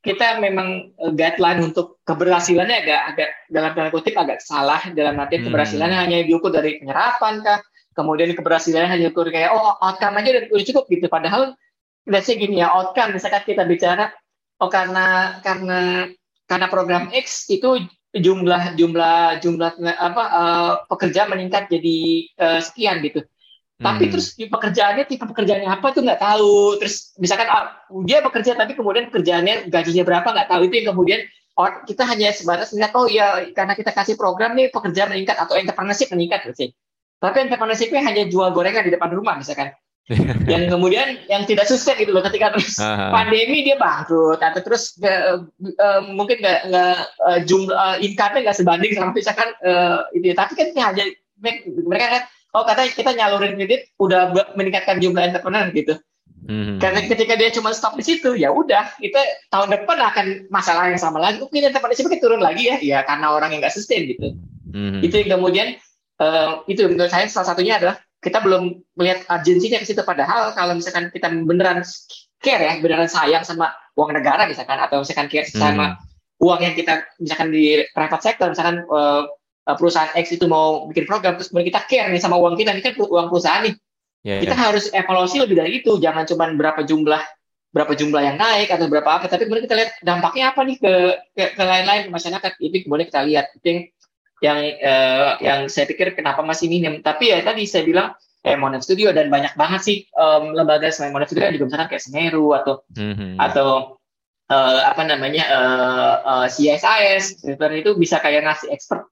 kita memang eh, guideline untuk keberhasilannya agak agak dalam tanda kutip agak salah dalam artian Hmm. keberhasilannya hanya diukur dari penyerapan kah kemudian keberhasilannya hanya diukur kayak oh outcome aja udah, udah cukup gitu padahal let's say gini ya outcome misalkan kita bicara oh karena karena karena program X itu jumlah jumlah jumlah apa eh, pekerja meningkat jadi eh, sekian gitu tapi Hmm. terus pekerjaannya tipe pekerjaannya apa tuh nggak tahu terus misalkan ah, dia bekerja tapi kemudian pekerjaannya gajinya berapa nggak tahu itu yang kemudian or- kita hanya sebatas melihat oh ya karena kita kasih program nih pekerja meningkat atau entrepreneurship meningkat gitu sih tapi entrepreneurship-nya hanya jual gorengan di depan rumah misalkan. [LAUGHS] yang kemudian yang tidak sustain gitu loh ketika terus [LAUGHS] pandemi dia bangkrut atau terus uh, uh, mungkin nggak nggak uh, jumlah uh, income-nya nggak sebanding sama misalkan uh, itu tapi kan hanya mereka kan oh katanya kita nyalurin kredit udah meningkatkan jumlah entrepreneur gitu Hmm. Karena ketika dia cuma stop di situ, ya udah, kita tahun depan akan masalah yang sama lagi. Mungkin entrepreneurship turun lagi ya, ya karena orang yang nggak sustain gitu. Hmm. Itu yang kemudian uh, itu menurut saya salah satunya adalah kita belum melihat urgensinya ke situ. Padahal kalau misalkan kita beneran care ya, beneran sayang sama uang negara misalkan, atau misalkan care sama hmm. uang yang kita misalkan di private sector, misalkan uh, perusahaan X itu mau bikin program, terus kemudian kita care nih sama uang kita, ini kan uang perusahaan nih Yeah, kita yeah. harus evaluasi lebih dari itu, jangan cuma berapa jumlah berapa jumlah yang naik atau berapa apa, tapi kemudian kita lihat dampaknya apa nih ke ke, ke lain-lain masyarakat. Itu kemudian kita lihat. Itu yang yang, uh, yang saya pikir kenapa masih minim. Tapi ya tadi saya bilang kayak Monet Studio dan banyak banget sih um, lembaga selain Monet Studio juga misalkan kayak Semeru atau mm-hmm. atau uh, apa namanya uh, uh, CSIS seperti itu bisa kayak ngasih expert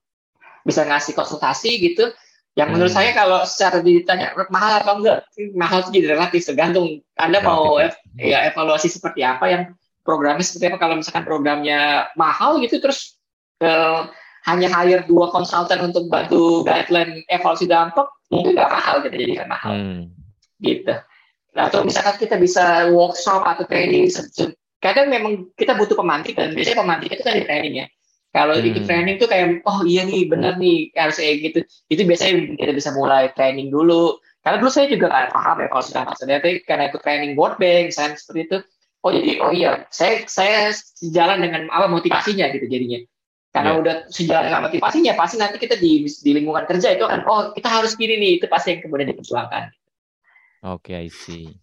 bisa ngasih konsultasi gitu yang menurut hmm. saya kalau secara ditanya mahal atau enggak, mahal itu jadi relatif tergantung Anda mau ev ya evaluasi seperti apa yang programnya seperti apa. Kalau misalkan programnya mahal gitu terus uh, hanya hire dua konsultan untuk bantu guideline evaluasi dampak, mungkin nggak mahal gitu jadi kan mahal. Hmm. Gitu. Nah, atau misalkan kita bisa workshop atau training, kadang memang kita butuh pemantik dan biasanya pemantik itu kan di training ya kalau hmm. ikut training tuh kayak, oh iya nih, bener nih, harus kayak gitu. Itu biasanya kita bisa mulai training dulu. Karena dulu saya juga nggak paham ya kalau sudah maksudnya, tapi karena ikut training board bank, misalnya seperti itu, oh jadi, oh iya, saya saya sejalan dengan apa motivasinya gitu jadinya. Karena yeah. udah sejalan dengan motivasinya, pasti nanti kita di, di lingkungan kerja itu kan, oh kita harus gini nih, itu pasti yang kemudian diperjuangkan. Oke, okay, I see.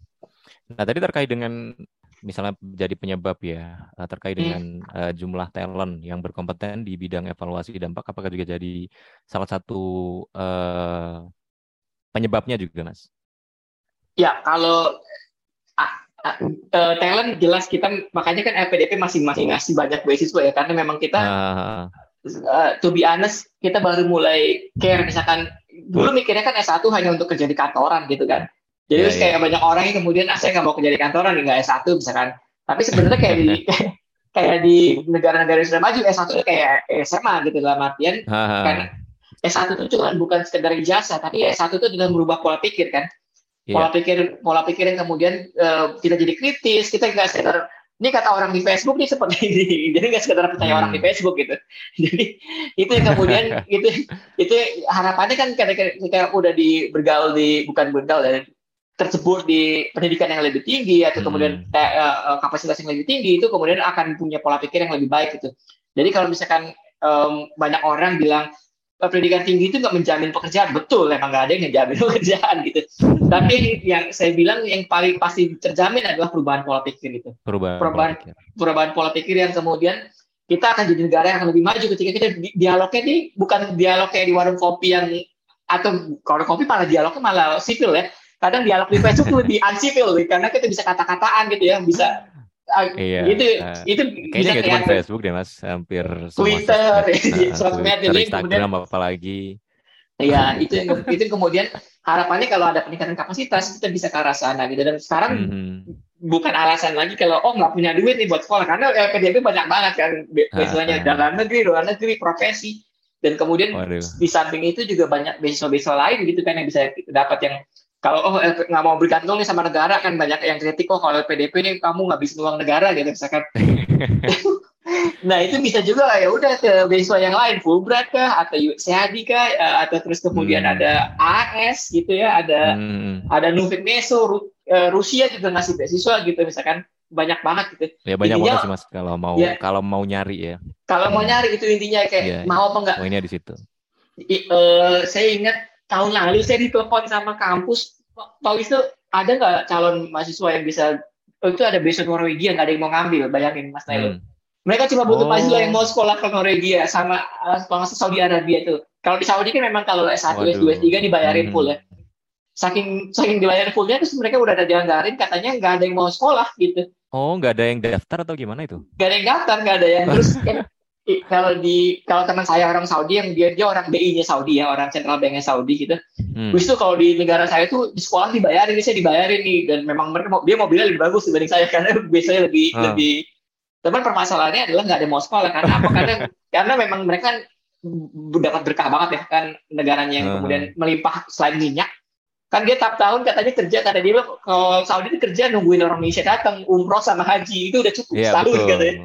Nah, tadi terkait dengan misalnya jadi penyebab ya eh, terkait hmm. dengan uh, jumlah talent yang berkompeten di bidang evaluasi dampak apakah juga jadi salah satu uh, penyebabnya juga mas? Ya kalau uh, uh, talent jelas kita makanya kan LPDP masih masih ngasih banyak beasiswa ya karena memang kita uh. Uh, to be honest kita baru mulai care misalkan dulu mikirnya kan S1 hanya untuk kerja di kantoran gitu kan jadi yeah, kayak yeah. banyak orang yang kemudian ah saya nggak mau kerja di kantoran nggak S1 misalkan. Tapi sebenarnya kayak di [LAUGHS] kayak di negara-negara yang sudah maju S1 itu kayak SMA gitu dalam artian karena S1 itu cuma bukan sekedar ijazah tapi S1 itu dengan merubah pola pikir kan. Yeah. Pola pikir pola pikir yang kemudian uh, kita jadi kritis, kita nggak sekedar ini kata orang di Facebook nih seperti [LAUGHS] ini, jadi nggak sekedar percaya hmm. orang di hmm. Facebook gitu. [LAUGHS] Jadi itu yang kemudian [LAUGHS] itu itu harapannya kan ketika, ketika udah di bergaul di bukan bergaul ya, tersebut di pendidikan yang lebih tinggi atau kemudian hmm. uh, kapasitas yang lebih tinggi itu kemudian akan punya pola pikir yang lebih baik gitu. Jadi kalau misalkan um, banyak orang bilang pendidikan tinggi itu nggak menjamin pekerjaan, betul emang nggak ada yang menjamin [LAUGHS] pekerjaan gitu. Tapi yang saya bilang yang paling pasti terjamin adalah perubahan pola pikir itu. Perubahan, perubahan, pola pikir. perubahan pola pikir yang kemudian kita akan jadi negara yang lebih maju ketika kita dialognya ini bukan dialog kayak di warung kopi yang atau kalau kopi malah dialognya malah sipil ya kadang dialog di Facebook lebih uncivil karena kita bisa kata-kataan gitu ya bisa iya. itu uh, itu kayaknya bisa cuma Facebook deh mas hampir Twitter sosmed [LAUGHS] uh, Twitter, Instagram kemudian, apalagi Iya, [LAUGHS] itu yang itu kemudian harapannya kalau ada peningkatan kapasitas kita bisa ke arah sana gitu dan sekarang mm -hmm. bukan alasan lagi kalau oh nggak punya duit nih buat sekolah karena LPDP banyak banget kan biasanya dalam negeri luar negeri profesi dan kemudian Waduh. di samping itu juga banyak beasiswa-beasiswa lain gitu kan yang bisa dapat yang kalau oh nggak mau bergantung nih sama negara kan banyak yang kritik kok oh, kalau PDP nih kamu nggak bisa uang negara gitu misalkan [LAUGHS] nah itu bisa juga ya udah ke beasiswa yang lain Fulbright kah atau USAID kah eh, atau terus kemudian hmm. ada AS gitu ya ada hmm. ada Nuvik Meso Ru, uh, Rusia juga ngasih beasiswa gitu misalkan banyak banget gitu ya banyak intinya, banget sih mas kalau mau ya, kalau mau nyari ya kalau hmm. mau nyari itu intinya kayak ya, mau apa enggak poinnya di situ I, uh, saya ingat tahun lalu saya ditelepon sama kampus Pak Wisnu ada nggak calon mahasiswa yang bisa oh, itu ada beasiswa Norwegia nggak ada yang mau ngambil bayangin Mas Nailo hmm. mereka cuma butuh oh. mahasiswa yang mau sekolah ke Norwegia sama uh, Saudi Arabia itu kalau di Saudi kan memang kalau S1 S2 S3 dibayarin hmm. full ya saking saking dibayarin fullnya terus mereka udah ada dianggarin katanya nggak ada yang mau sekolah gitu oh nggak ada yang daftar atau gimana itu nggak ada yang daftar nggak ada yang terus [LAUGHS] kalau di kalau teman saya orang Saudi yang dia dia orang BI-nya Saudi ya orang Central Bank-nya Saudi gitu. Hmm. Terus kalau di negara saya tuh di sekolah dibayarin, saya dibayarin nih dan memang mereka dia mobilnya lebih bagus dibanding saya [LAUGHS] karena biasanya lebih hmm. lebih. Teman permasalahannya adalah nggak ada mau sekolah karena apa? [LAUGHS] karena karena memang mereka kan dapat berkah banget ya kan negaranya yang hmm. kemudian melimpah selain minyak kan dia tiap tahun katanya kerja kata dia kalau Saudi itu kerja nungguin orang Indonesia datang umroh sama haji itu udah cukup ya, setahun katanya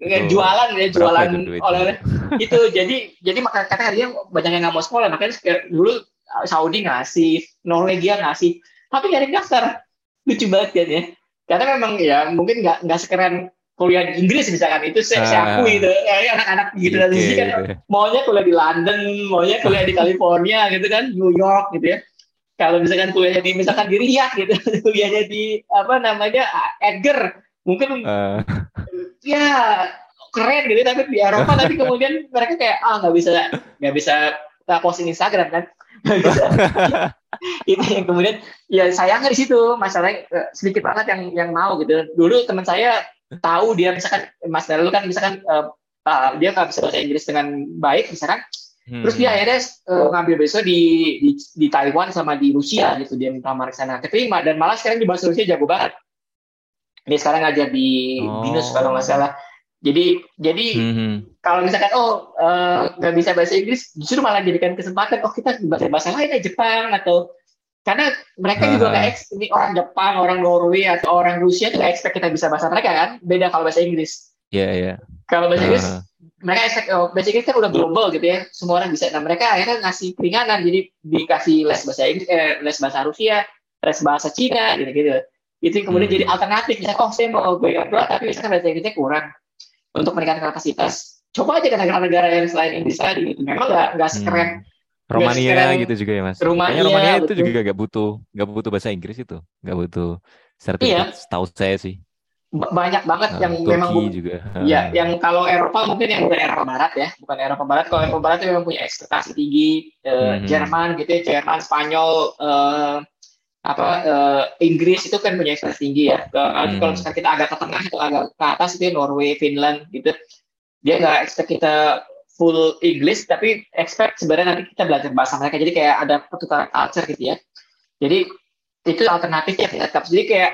dengan jualan ya jualan oleh itu jadi jadi maka kata dia banyak yang nggak mau sekolah makanya dulu Saudi ngasih Norwegia ngasih tapi gak ada daftar. Lucu banget kan ya. Karena memang ya mungkin nggak nggak sekeren kuliah di Inggris misalkan itu saya, saya akui itu. Ya, anak-anak gitu okay, kan maunya kuliah di London maunya kuliah di California gitu kan New York gitu ya. Kalau misalkan kuliahnya di misalkan di Riyadh gitu [LAUGHS] kuliahnya di apa namanya Edgar mungkin uh. Ya keren gitu tapi di Eropa tapi kemudian mereka kayak ah nggak bisa nggak bisa posting Instagram kan [LAUGHS] itu yang kemudian ya sayangnya di situ masalahnya eh, sedikit banget yang yang mau gitu dulu teman saya tahu dia misalkan Mas Dalu kan misalkan uh, uh, dia nggak bisa bahasa Inggris dengan baik misalkan Hmm. Terus dia akhirnya uh, ngambil beasiswa di, di di Taiwan sama di Rusia gitu dia minta ke sana keterima dan malah sekarang di bahasa Rusia jago banget. Dia sekarang ngajar di oh. Binus kalau nggak salah. Jadi jadi hmm. kalau misalkan oh eh, nggak uh, bisa bahasa Inggris justru malah jadikan kesempatan oh kita bahasa bahasa lain ya Jepang atau karena mereka uh. juga nggak ini orang Jepang, orang Norway atau orang Rusia tuh expect kita bisa bahasa mereka kan beda kalau bahasa Inggris. Iya yeah, iya. Yeah. Kalau bahasa Inggris uh mereka expect oh, basically kan udah global gitu ya semua orang bisa nah mereka akhirnya ngasih keringanan jadi dikasih les bahasa Inggris eh, les bahasa Rusia les bahasa Cina gitu itu kemudian hmm. jadi alternatif misalnya oh saya mau gue bro tapi misalkan bahasa Inggrisnya kurang untuk meningkatkan kapasitas coba aja ke negara-negara yang selain Inggris tadi gitu memang nggak nggak sekeren hmm. Romania sekeren, gitu juga ya mas. Romania, Romania itu betul. juga gak butuh gak butuh bahasa Inggris itu, gak butuh sertifikat. Iya. Tahu saya sih banyak banget nah, yang Turki memang juga. ya yang kalau Eropa mungkin yang udah Eropa Barat ya bukan Eropa Barat kalau Eropa Barat itu memang punya ekspektasi tinggi uh, hmm. Jerman gitu ya Jerman Spanyol uh, apa uh, Inggris itu kan punya ekspektasi tinggi ya. Hmm. kalau misalkan kita agak ke tengah atau agak ke atas itu ya, Norway Finland gitu. Dia nggak expect kita full English tapi expect sebenarnya nanti kita belajar bahasa mereka. Jadi kayak ada pertukaran culture gitu ya. Jadi itu alternatifnya tetap jadi kayak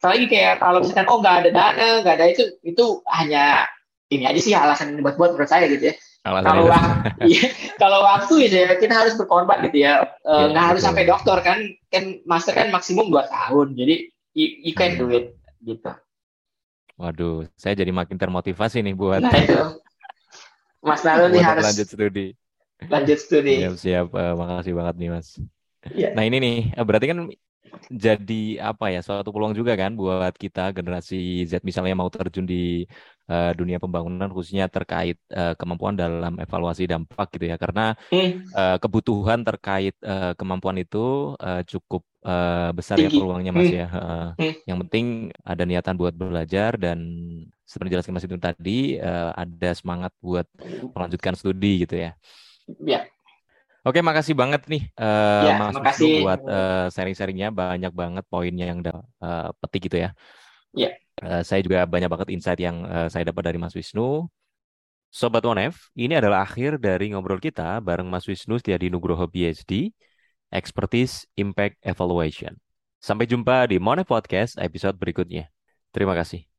apalagi kayak kalau misalkan oh nggak ada dana nggak ada itu itu hanya ini aja sih alasan buat buat menurut saya gitu ya kalau waktu, [LAUGHS] ya, kalau waktu ya kita harus berkorban gitu ya. Eh, iya, nggak uh, harus sampai dokter kan. Kan master kan maksimum dua tahun. Jadi you, you can do it gitu. Waduh saya jadi makin termotivasi nih buat nah itu. Mas Nalu nih [LAUGHS] harus lanjut studi. lanjut studi. Siap siap. Uh, makasih banget nih Mas. Yeah. nah ini nih. Berarti kan jadi apa ya suatu peluang juga kan buat kita generasi Z misalnya mau terjun di uh, dunia pembangunan khususnya terkait uh, kemampuan dalam evaluasi dampak gitu ya karena uh, kebutuhan terkait uh, kemampuan itu uh, cukup uh, besar ya Tinggi. ya peluangnya Mas hmm. ya. Uh, hmm. Yang penting ada niatan buat belajar dan seperti jelaskan Mas itu tadi uh, ada semangat buat melanjutkan studi gitu ya. Ya. Oke, makasih banget nih uh, ya, Mas makasih. buat uh, sharing-sharingnya banyak banget poinnya yang udah uh, petik gitu ya. Ya. Uh, saya juga banyak banget insight yang uh, saya dapat dari Mas Wisnu. Sobat Monef, ini adalah akhir dari ngobrol kita bareng Mas Wisnu Setiadi Nugroho PhD, Expertise Impact Evaluation. Sampai jumpa di Monef Podcast episode berikutnya. Terima kasih.